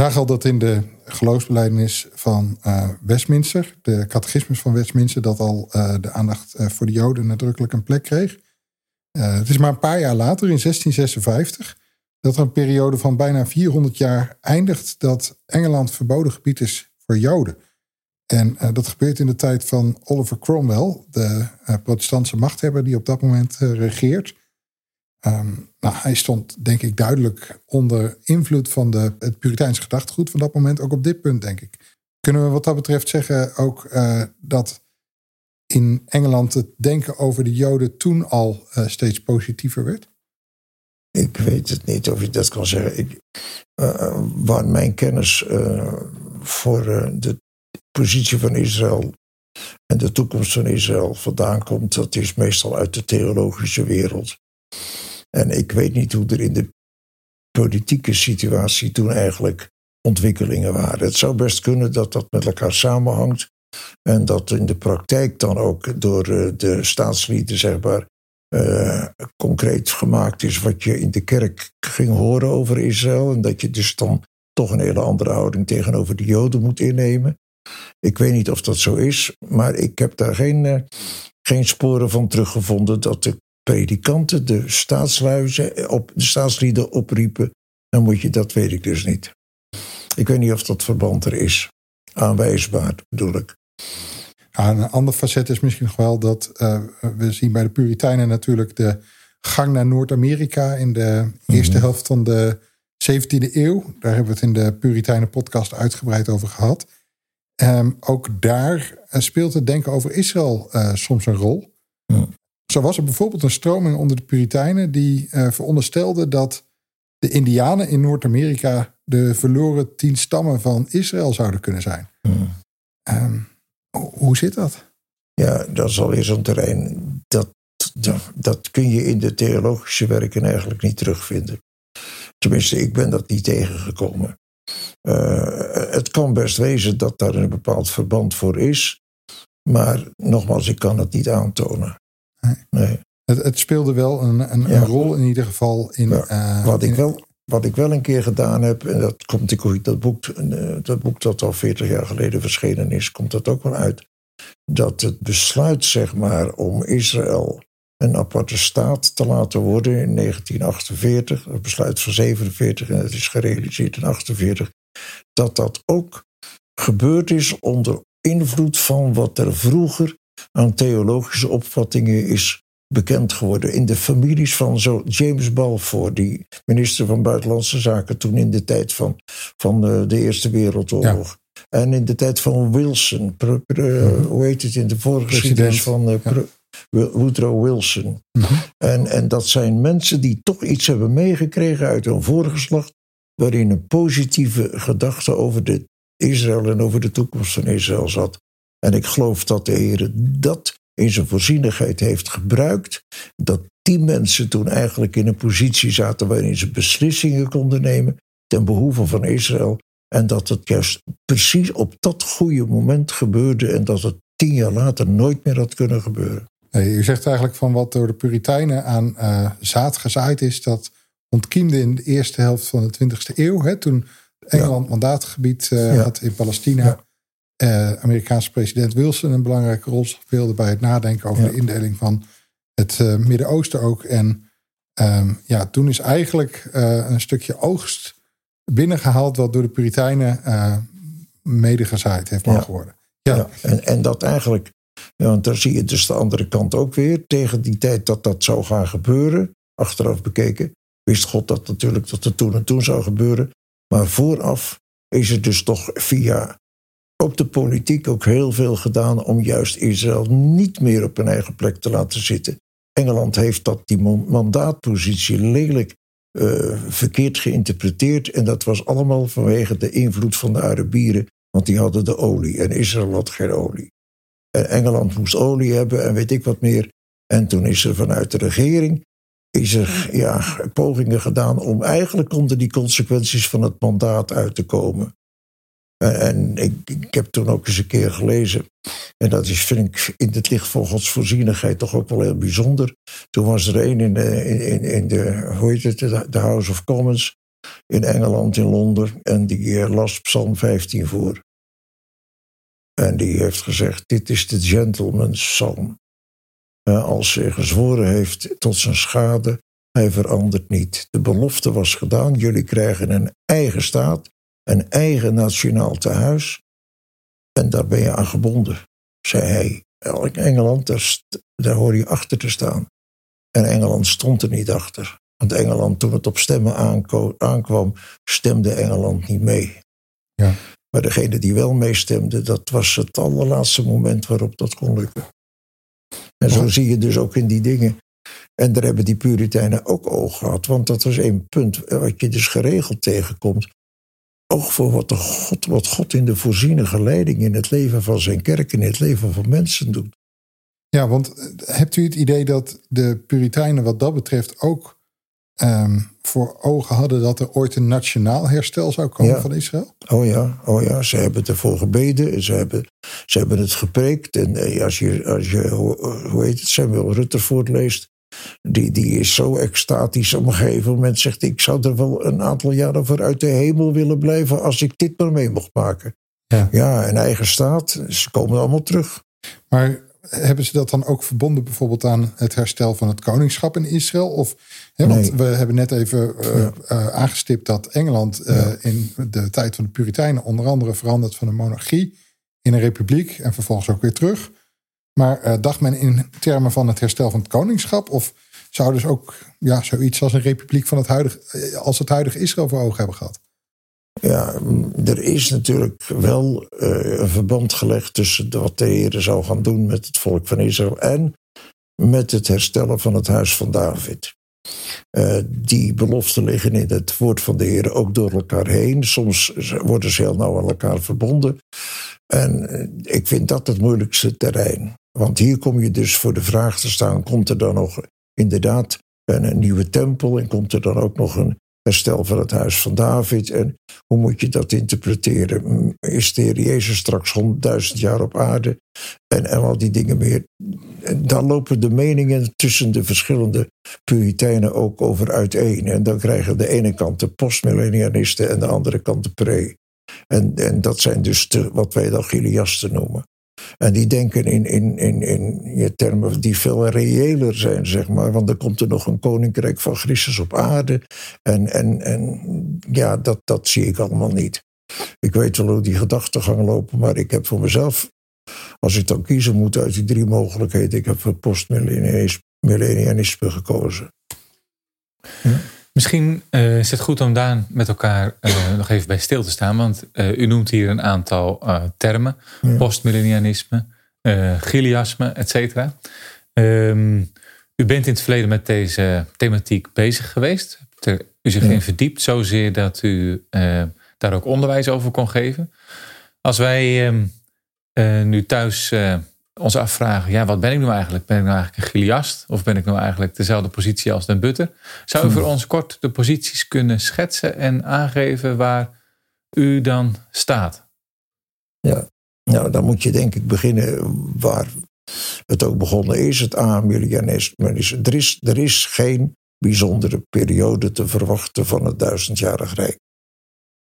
Zag al dat in de geloofsbelijdenis van uh, Westminster, de catechismus van Westminster, dat al uh, de aandacht uh, voor de Joden nadrukkelijk een plek kreeg. het is maar een paar jaar later, in 1656, dat er een periode van bijna 400 jaar eindigt dat Engeland verboden gebied is voor Joden. En dat gebeurt in de tijd van Oliver Cromwell, de protestantse machthebber die op dat moment regeert. Um, nou, hij stond denk ik duidelijk onder invloed van de, het Puriteinse gedachtegoed van dat moment, ook op dit punt denk ik. Kunnen we wat dat betreft zeggen ook uh, dat in Engeland het denken over de Joden toen al uh, steeds positiever werd? Ik weet het niet of je dat kan zeggen. Ik, uh, waar mijn kennis voor de positie van Israël en de toekomst van Israël vandaan komt, dat is meestal uit de theologische wereld. En ik weet niet hoe er in de politieke situatie toen eigenlijk ontwikkelingen waren. Het zou best kunnen dat dat met elkaar samenhangt. En dat in de praktijk dan ook door eh, de staatslieden, zeg maar, uh, concreet gemaakt is wat je in de kerk ging horen over Israël. En dat je dus dan toch een hele andere houding tegenover de Joden moet innemen. Ik weet niet of dat zo is, maar ik heb daar geen, uh, geen sporen van teruggevonden dat de predikanten de staatsluizen op de staatslieden opriepen, dan moet je, dat weet ik dus niet. Ik weet niet of dat verband er is. Aanwijsbaar bedoel ik. een ander facet is misschien nog wel dat uh, we zien bij de Puritijnen natuurlijk de gang naar Noord-Amerika in de eerste mhm. helft van de 17e eeuw. Daar hebben we het in de Puritijnen podcast uitgebreid over gehad. Um, ook daar uh, speelt het denken over Israël uh, soms een rol. Zo was er bijvoorbeeld een stroming onder de Puritijnen die uh, veronderstelde dat de Indianen in Noord-Amerika de verloren tien stammen van Israël zouden kunnen zijn. Hmm. Um, hoe zit dat? Ja, dat is alweer zo'n terrein. Dat, dat, dat, kun je in de theologische werken eigenlijk niet terugvinden. Tenminste, ik ben dat niet tegengekomen. Uh, het kan best wezen dat daar een bepaald verband voor is. Maar nogmaals, ik kan het niet aantonen. Nee. Het, het, speelde wel een, een, een, rol in ieder geval in. Uh, wat, ik wel, wat ik wel een keer gedaan heb, en dat komt ik dat boek, eh, dat boek dat al 40 jaar geleden verschenen is, komt dat ook wel uit. Dat het besluit, zeg maar, om Israël een aparte staat te laten worden in 1948, het besluit van 47 en het is gerealiseerd in 48, dat dat ook gebeurd is onder invloed van wat er vroeger aan theologische opvattingen is bekend geworden. In de families van zo James Balfour, die minister van Buitenlandse Zaken toen in de tijd van, van de, de Eerste Wereldoorlog. En in de tijd van Wilson, mhm. hoe heet het in de voorgeschiedenis van uh, Woodrow Wilson. Mhm. en, en dat zijn mensen die toch iets hebben meegekregen uit hun voorgeslacht, waarin een positieve gedachte over de Israël en over de toekomst van Israël zat. En ik geloof dat de Heer dat in zijn voorzienigheid heeft gebruikt. Dat die mensen toen eigenlijk in een positie zaten waarin ze beslissingen konden nemen ten behoeve van Israël. En dat het juist precies op dat goede moment gebeurde en dat het tien jaar later nooit meer had kunnen gebeuren. Nee, u zegt eigenlijk van wat door de Puritijnen aan uh, zaad gezaaid is, dat ontkiemde in de eerste helft van de 20e eeuw, hè, toen Engeland mandaatgebied uh, had in Palestina. Ja. Uh, Amerikaanse president Wilson een belangrijke rol speelde bij het nadenken over de indeling van het Midden-Oosten ook. En um, ja, toen is eigenlijk een stukje oogst binnengehaald wat door de Puritijnen medegezaaid heeft mogen worden. Ja. En, en dat eigenlijk, want dan zie je dus de andere kant ook weer. Tegen die tijd dat dat zou gaan gebeuren, achteraf bekeken, wist God dat natuurlijk dat het toen en toen zou gebeuren. Maar vooraf is er dus toch via ook de politiek ook heel veel gedaan om juist Israël niet meer op een eigen plek te laten zitten. Engeland heeft dat, die mandaatpositie lelijk uh, verkeerd geïnterpreteerd. En dat was allemaal vanwege de invloed van de Arabieren want die hadden de olie en Israël had geen olie. En Engeland moest olie hebben en weet ik wat meer. En toen is er vanuit de regering is er ja, pogingen gedaan om eigenlijk onder die consequenties van het mandaat uit te komen. En ik, heb toen ook eens een keer gelezen. En dat is, vind ik, in het licht van Gods voorzienigheid toch ook wel heel bijzonder. Toen was er een in de, in, in de hoe heet het, de House of Commons in Engeland, in Londen. En die las Psalm 15 voor. En die heeft gezegd: Dit is de gentleman's psalm. Als hij gezworen heeft tot zijn schade, hij verandert niet. De belofte was gedaan: jullie krijgen een eigen staat, een eigen nationaal tehuis. En daar ben je aan gebonden, zei hij. In Engeland, daar, daar hoor je achter te staan. En Engeland stond er niet achter. Want Engeland, toen het op stemmen aankwam, stemde Engeland niet mee. Ja. Maar degene die wel meestemde, dat was het allerlaatste moment waarop dat kon lukken. En zo zie je dus ook in die dingen. En daar hebben die Puritijnen ook oog gehad. Want dat was één punt wat je dus geregeld tegenkomt. Oog voor wat, de God, wat God in de voorzienige leiding in het leven van zijn kerk en in het leven van mensen doet. Ja, want eh, hebt u het idee dat de Puritijnen wat dat betreft ook um, voor ogen hadden dat er ooit een nationaal herstel zou komen van Israël? Oh ja, oh ja, ze hebben ervoor gebeden, ze hebben, ze hebben het gepreekt. En eh, als je, als je hoe heet het, Samuel Rutherford leest, die, die is zo extatisch op een gegeven moment zegt: Ik zou er wel een aantal jaren voor uit de hemel willen blijven als ik dit maar mee mocht maken. Ja, ja en eigen staat, ze komen allemaal terug. Maar hebben ze dat dan ook verbonden bijvoorbeeld aan het herstel van het koningschap in Israël? Of, hè, Want we hebben net even uh, aangestipt dat Engeland uh, in de tijd van de Puritijnen onder andere verandert van een monarchie in een republiek en vervolgens ook weer terug. Maar dacht men in termen van het herstel van het koningschap? Of zou dus ook ja, zoiets als een republiek van het huidige, als het huidige Israël voor ogen hebben gehad? Ja, er is natuurlijk wel uh, een verband gelegd tussen wat de Heer zou gaan doen met het volk van Israël en met het herstellen van het huis van David. Uh, die beloften liggen in het woord van de Heer ook door elkaar heen. Soms worden ze heel nauw aan elkaar verbonden. En uh, ik vind dat het moeilijkste terrein. Want hier kom je dus voor de vraag te staan: komt er dan nog inderdaad een, nieuwe tempel en komt er dan ook nog een herstel van het huis van David. En hoe moet je dat interpreteren? Is de Heer Jezus straks honderdduizend jaar op aarde? En, en al die dingen meer. Dan lopen de meningen tussen de verschillende Puritijnen ook over uiteen. En dan krijgen de ene kant de postmillennialisten en de andere kant de pre. En, en dat zijn dus de, wat wij dan Giliasten noemen. En die denken in, in, in, in termen die veel reëler zijn, zeg maar. Want dan komt er nog een koninkrijk van Christus op aarde. En, en, en ja, dat, dat zie ik allemaal niet. Ik weet wel hoe die gedachtegang lopen, maar ik heb voor mezelf, als ik dan kiezen moet uit die drie mogelijkheden, ik heb voor postmillennianisme gekozen. Ja. Misschien uh, is het goed om daar met elkaar uh, *laughs* nog even bij stil te staan. Want uh, u noemt hier een aantal termen. Ja. Postmillennianisme, Giliasme, et cetera. Um, u bent in het verleden met deze thematiek bezig geweest. Hebt er u zich Ja. in verdiept, zozeer dat u eh, daar ook onderwijs over kon geven. Als wij ehm, eh, nu thuis eh, ons afvragen, ja, wat ben ik nou eigenlijk? Ben ik nou eigenlijk een Giliast? Of ben ik nou eigenlijk dezelfde positie als Den Butter? Zou u voor ons kort de posities kunnen schetsen en aangeven waar u dan staat? Nou, dan moet je denk ik beginnen waar het ook begonnen is, het Amilianisme. Dus Er is, er is geen bijzondere periode te verwachten van het duizendjarig rijk.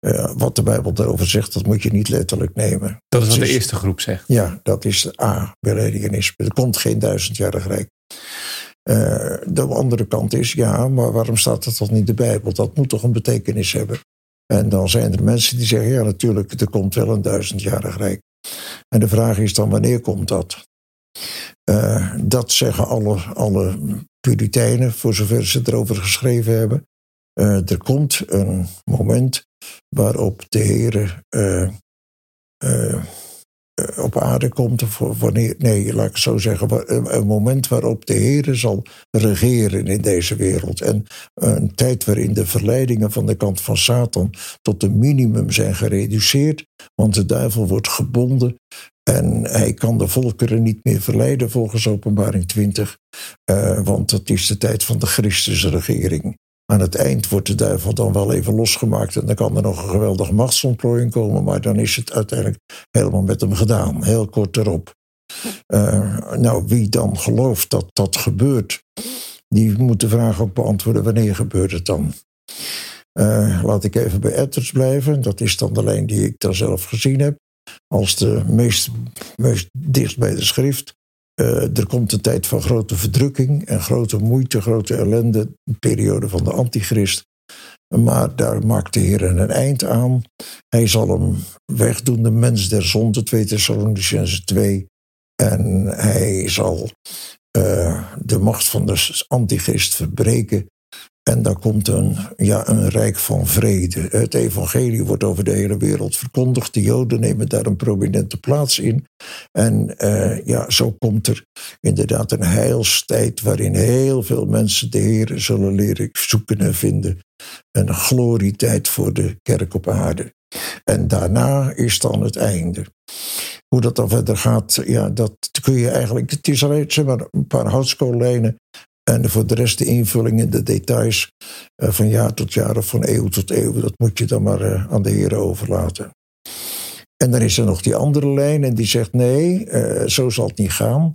Eh, wat de Bijbel daarover zegt, dat moet je niet letterlijk nemen. Dat is wat de eerste groep zegt. Ja, dat is de A-Beledianisme. Er komt geen duizendjarig rijk. Eh, de andere kant is, ja, maar waarom staat dat dan niet in de Bijbel? Dat moet toch een betekenis hebben? En dan zijn er mensen die zeggen, ja natuurlijk, er komt wel een duizendjarig rijk. En de vraag is dan, wanneer komt dat? Eh, dat zeggen alle, alle Puritijnen, voor zover ze erover geschreven hebben. Er komt een moment waarop de Heer eh, eh, eh, op aarde komt. Of wanneer, nee, laat ik het zo zeggen. Een, moment waarop de Heer zal regeren in deze wereld. En een tijd waarin de verleidingen van de kant van Satan tot een minimum zijn gereduceerd. Want de duivel wordt gebonden. En hij kan de volkeren niet meer verleiden volgens openbaring 20. eh, want dat is de tijd van de Christusregering. Aan het eind wordt de duivel dan wel even losgemaakt. En dan kan er nog een geweldige machtsontplooiing komen. Maar dan is het uiteindelijk helemaal met hem gedaan. Heel kort erop. Eh, nou, wie dan gelooft dat dat gebeurt, die moet de vraag ook beantwoorden: wanneer gebeurt het dan? Eh, laat ik even bij Etters blijven. Dat is dan de lijn die ik dan zelf gezien heb. Als de meest, meest dicht bij de schrift. Eh, er komt een tijd van grote verdrukking en grote moeite, grote ellende. Een periode van de antichrist. Maar daar maakt de Heer een eind aan. Hij zal hem wegdoen, de mens der zonde, 2 Thessalonicenzen 2. En hij zal eh, de macht van de antichrist verbreken. En daar komt een, ja, een rijk van vrede. Het evangelie wordt over de hele wereld verkondigd. De Joden nemen daar een prominente plaats in. En eh, ja, zo komt er inderdaad een heilstijd waarin heel veel mensen de Heer zullen leren zoeken en vinden. Een glorietijd voor de kerk op aarde. En daarna is dan het einde. Hoe dat dan verder gaat, ja, dat kun je eigenlijk. Het is alleen maar, een paar houtskoollijnen. En voor de rest de invulling en de details eh, van jaar tot jaar of van eeuw tot eeuw, dat moet je dan maar eh, aan de heren overlaten. En dan is er nog die andere lijn en die zegt nee, eh, zo zal het niet gaan.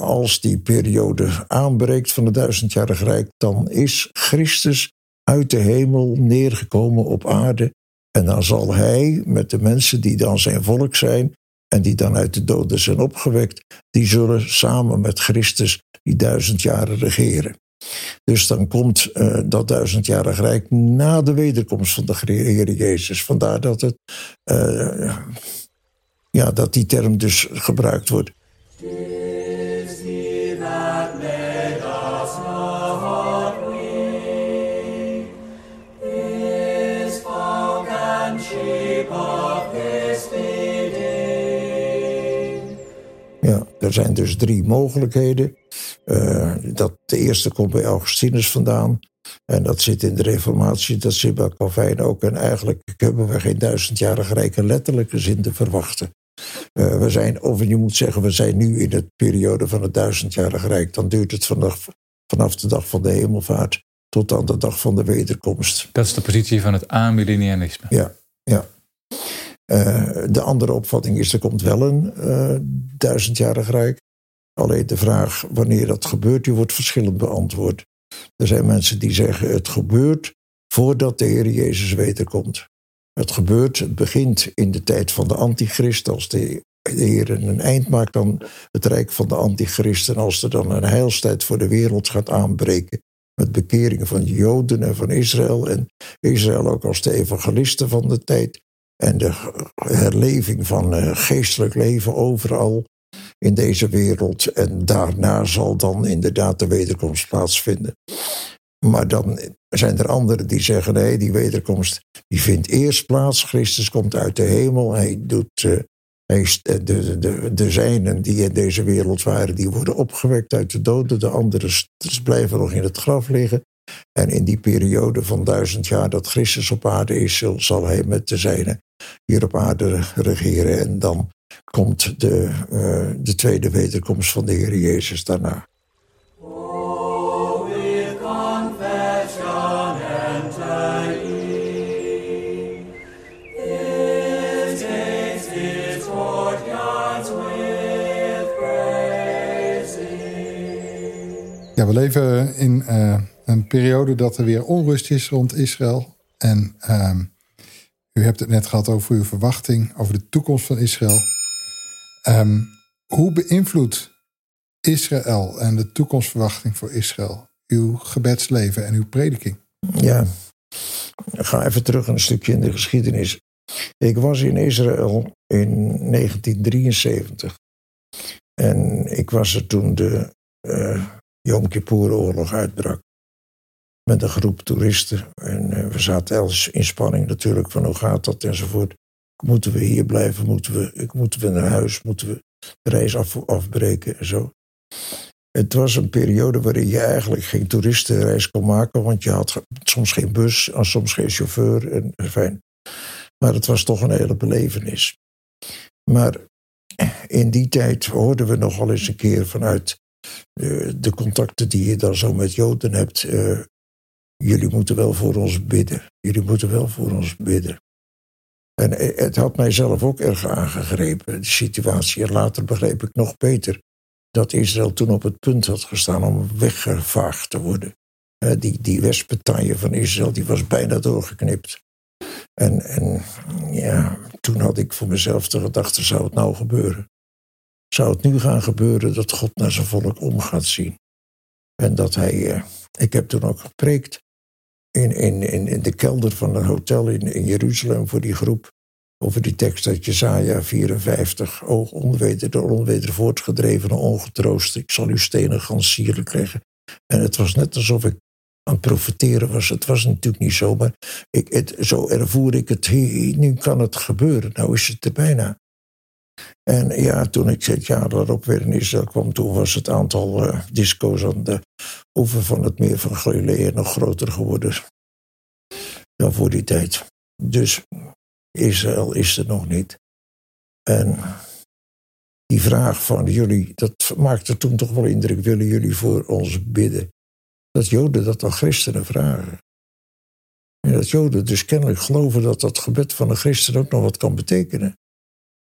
Als die periode aanbreekt van het duizendjarig rijk, dan is Christus uit de hemel neergekomen op aarde. En dan zal hij met de mensen die dan zijn volk zijn en die dan uit de doden zijn opgewekt, die zullen samen met Christus die duizend jaren regeren. Dus dan komt eh, dat duizendjarig rijk na de wederkomst van de Heer Jezus. Vandaar dat, het, eh, ja, dat die term dus gebruikt wordt. Er zijn dus drie mogelijkheden. Eh, dat, de eerste komt bij Augustinus vandaan. En dat zit in de Reformatie, dat zit bij Calvijn ook. En eigenlijk hebben we geen duizendjarig rijk in letterlijke zin te verwachten. Eh, we zijn, of je moet zeggen, we zijn nu in de periode van het duizendjarig rijk. Dan duurt het vanaf, vanaf de dag van de hemelvaart tot aan de dag van de wederkomst. Dat is de positie van het amillennialisme. Ja, ja. Eh, de andere opvatting is, er komt wel een duizendjarig rijk. Alleen de vraag wanneer dat gebeurt, die wordt verschillend beantwoord. Er zijn mensen die zeggen, het gebeurt voordat de Heer Jezus wederkomt. Het gebeurt, het begint in de tijd van de antichrist, als de, de Heer een eind maakt aan het rijk van de antichrist. En als er dan een heilstijd voor de wereld gaat aanbreken, met bekeringen van de Joden en van Israël. En Israël ook als de evangelisten van de tijd. En de herleving van eh, geestelijk leven overal in deze wereld. En daarna zal dan inderdaad de wederkomst plaatsvinden. Maar dan zijn er anderen die zeggen: nee, die wederkomst die vindt eerst plaats. Christus komt uit de hemel. Hij doet. is- de, de, de, de zijnen die in deze wereld waren, die worden opgewekt uit de doden. De anderen blijven nog in het graf liggen. En in die periode van duizend jaar dat Christus op aarde is, zal hij met de zijnen hier op aarde regeren. En dan komt de, uh, de tweede wederkomst van de Heer Jezus daarna. Ja, we leven in uh, een periode dat er weer onrust is rond Israël. En uh, u hebt het net gehad over uw verwachting, over de toekomst van Israël. Um, hoe beïnvloedt Israël en de toekomstverwachting voor Israël uw gebedsleven en uw prediking? Ja, ik ga even terug een stukje in de geschiedenis. Ik was in Israël in 1973. En ik was er toen de uh, Yom Kippur-oorlog uitbrak. Met een groep toeristen. En uh, we zaten Els in spanning natuurlijk van hoe gaat dat enzovoort. Moeten we hier blijven? Moeten we, moeten we naar huis? Moeten we de reis af, afbreken en zo? Het was een periode waarin je eigenlijk geen toeristenreis kon maken, want je had soms geen bus en soms geen chauffeur. En, fijn. Maar het was toch een hele belevenis. Maar in die tijd hoorden we nogal eens een keer vanuit uh, de contacten die je dan zo met Joden hebt. Uh, jullie moeten wel voor ons bidden. Jullie moeten wel voor ons bidden. En het had mijzelf ook erg aangegrepen, de situatie. En later begreep ik nog beter dat Israël toen op het punt had gestaan om weggevaagd te worden. Die, die Westbetaille van Israël die was bijna doorgeknipt. En, en ja, toen had ik voor mezelf de gedachte, zou het nou gebeuren? Zou het nu gaan gebeuren dat God naar zijn volk om gaat zien? En dat hij, eh, ik heb toen ook gepreekt in, in, in, in de kelder van een hotel in, in Jeruzalem voor die groep. Over die tekst uit Jezaja 54. O onweder, de onweder voortgedrevene ongetroost. Ik zal uw stenen gans sierlijk leggen. En het was net alsof ik aan het profiteren was. Het was natuurlijk niet zo, maar ik, het, zo ervoer ik het. nu kan het gebeuren. Nou is het er bijna. En ja, toen ik het jaar daarop weer in Israël kwam, toen was het aantal uh, disco's aan de oever van het meer van Galilee nog groter geworden dan voor die tijd. Dus Israël is er nog niet. En die vraag van jullie, dat maakte toen toch wel indruk, willen jullie voor ons bidden? Dat Joden dat dan christenen vragen. En dat Joden dus kennelijk geloven dat dat gebed van een christen ook nog wat kan betekenen.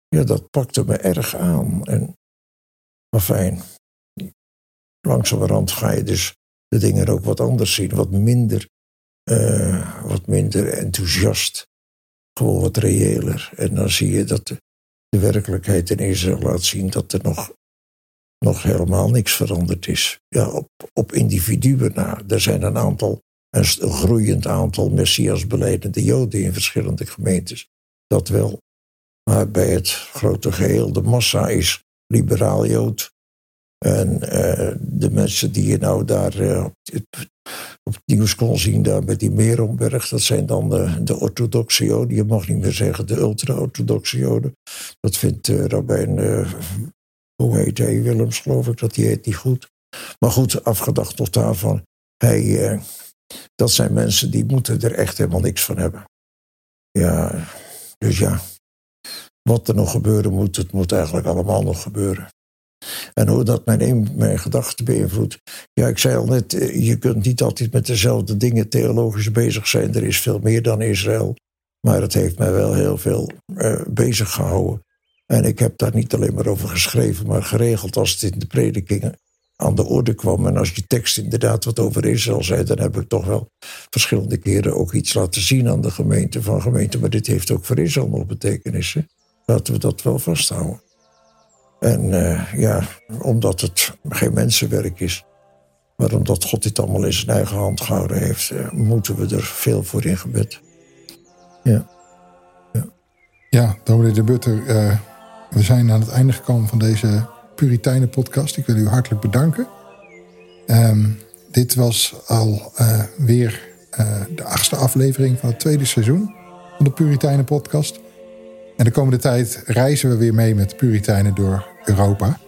Ja, dat pakte me erg aan. En, maar fijn, langzamerhand ga je dus de dingen ook wat anders zien. Wat minder, uh, wat minder enthousiast. Gewoon wat reëler. En dan zie je dat de, werkelijkheid in Israël laat zien dat er nog, nog helemaal niks veranderd is. Ja, op, op individuen na. Er zijn een aantal, een groeiend aantal Messias Joden in verschillende gemeentes. Dat wel. Maar bij het grote geheel, de massa is liberaal Jood. En uh, de mensen die je nou daar uh, op, het, nieuws kon zien, daar met die Meromberg, dat zijn dan de, de orthodoxe Joden. Je mag niet meer zeggen de ultra-orthodoxe Joden. Dat vindt uh, Rabijn, hoe heet hij, Willems geloof ik, dat die heet niet goed. Maar goed, afgedacht tot daarvan, hij, dat zijn mensen die moeten er echt helemaal niks van hebben. Ja, dus ja wat er nog gebeuren moet, het moet eigenlijk allemaal nog gebeuren. En hoe dat mijn, mijn gedachten beïnvloedt. Ja, ik zei al net, eh, je kunt niet altijd met dezelfde dingen theologisch bezig zijn. Er is veel meer dan Israël. Maar het heeft mij wel heel veel uh, bezig gehouden. En ik heb daar niet alleen maar over geschreven, maar geregeld als het in de predikingen aan de orde kwam. En als je tekst inderdaad wat over Israël zei, dan heb ik toch wel verschillende keren ook iets laten zien aan de gemeente. Van gemeente, maar dit heeft ook voor Israël nog betekenissen laten we dat wel vasthouden. En uh, ja, omdat het geen mensenwerk is, maar omdat God dit allemaal in zijn eigen hand gehouden heeft, uh, moeten we er veel voor in gebed. Ja. Ja, ja dominee de Butter, uh, we zijn aan het einde gekomen van deze Puriteinen podcast. Ik wil u hartelijk bedanken. Um, dit was al weer de achtste aflevering van het tweede seizoen van de Puriteinen podcast. En de komende tijd reizen we weer mee met Puritijnen door Europa.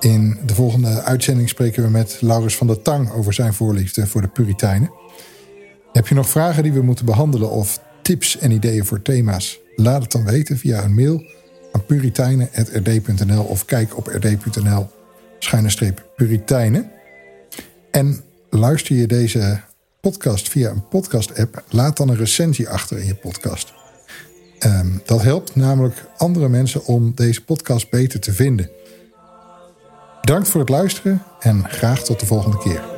In de volgende uitzending spreken we met Laurens van der Tang over zijn voorliefde voor de Puritijnen. Heb je nog vragen die we moeten behandelen of tips en ideeën voor thema's? Laat het dan weten via een mail aan puritijnen.rd.nl of kijk op rd.nl schuine Puritijnen. En luister je deze podcast via een podcast-app, laat dan een recensie achter in je podcast. Ehm, dat helpt namelijk andere mensen om deze podcast beter te vinden. Bedankt voor het luisteren en graag tot de volgende keer.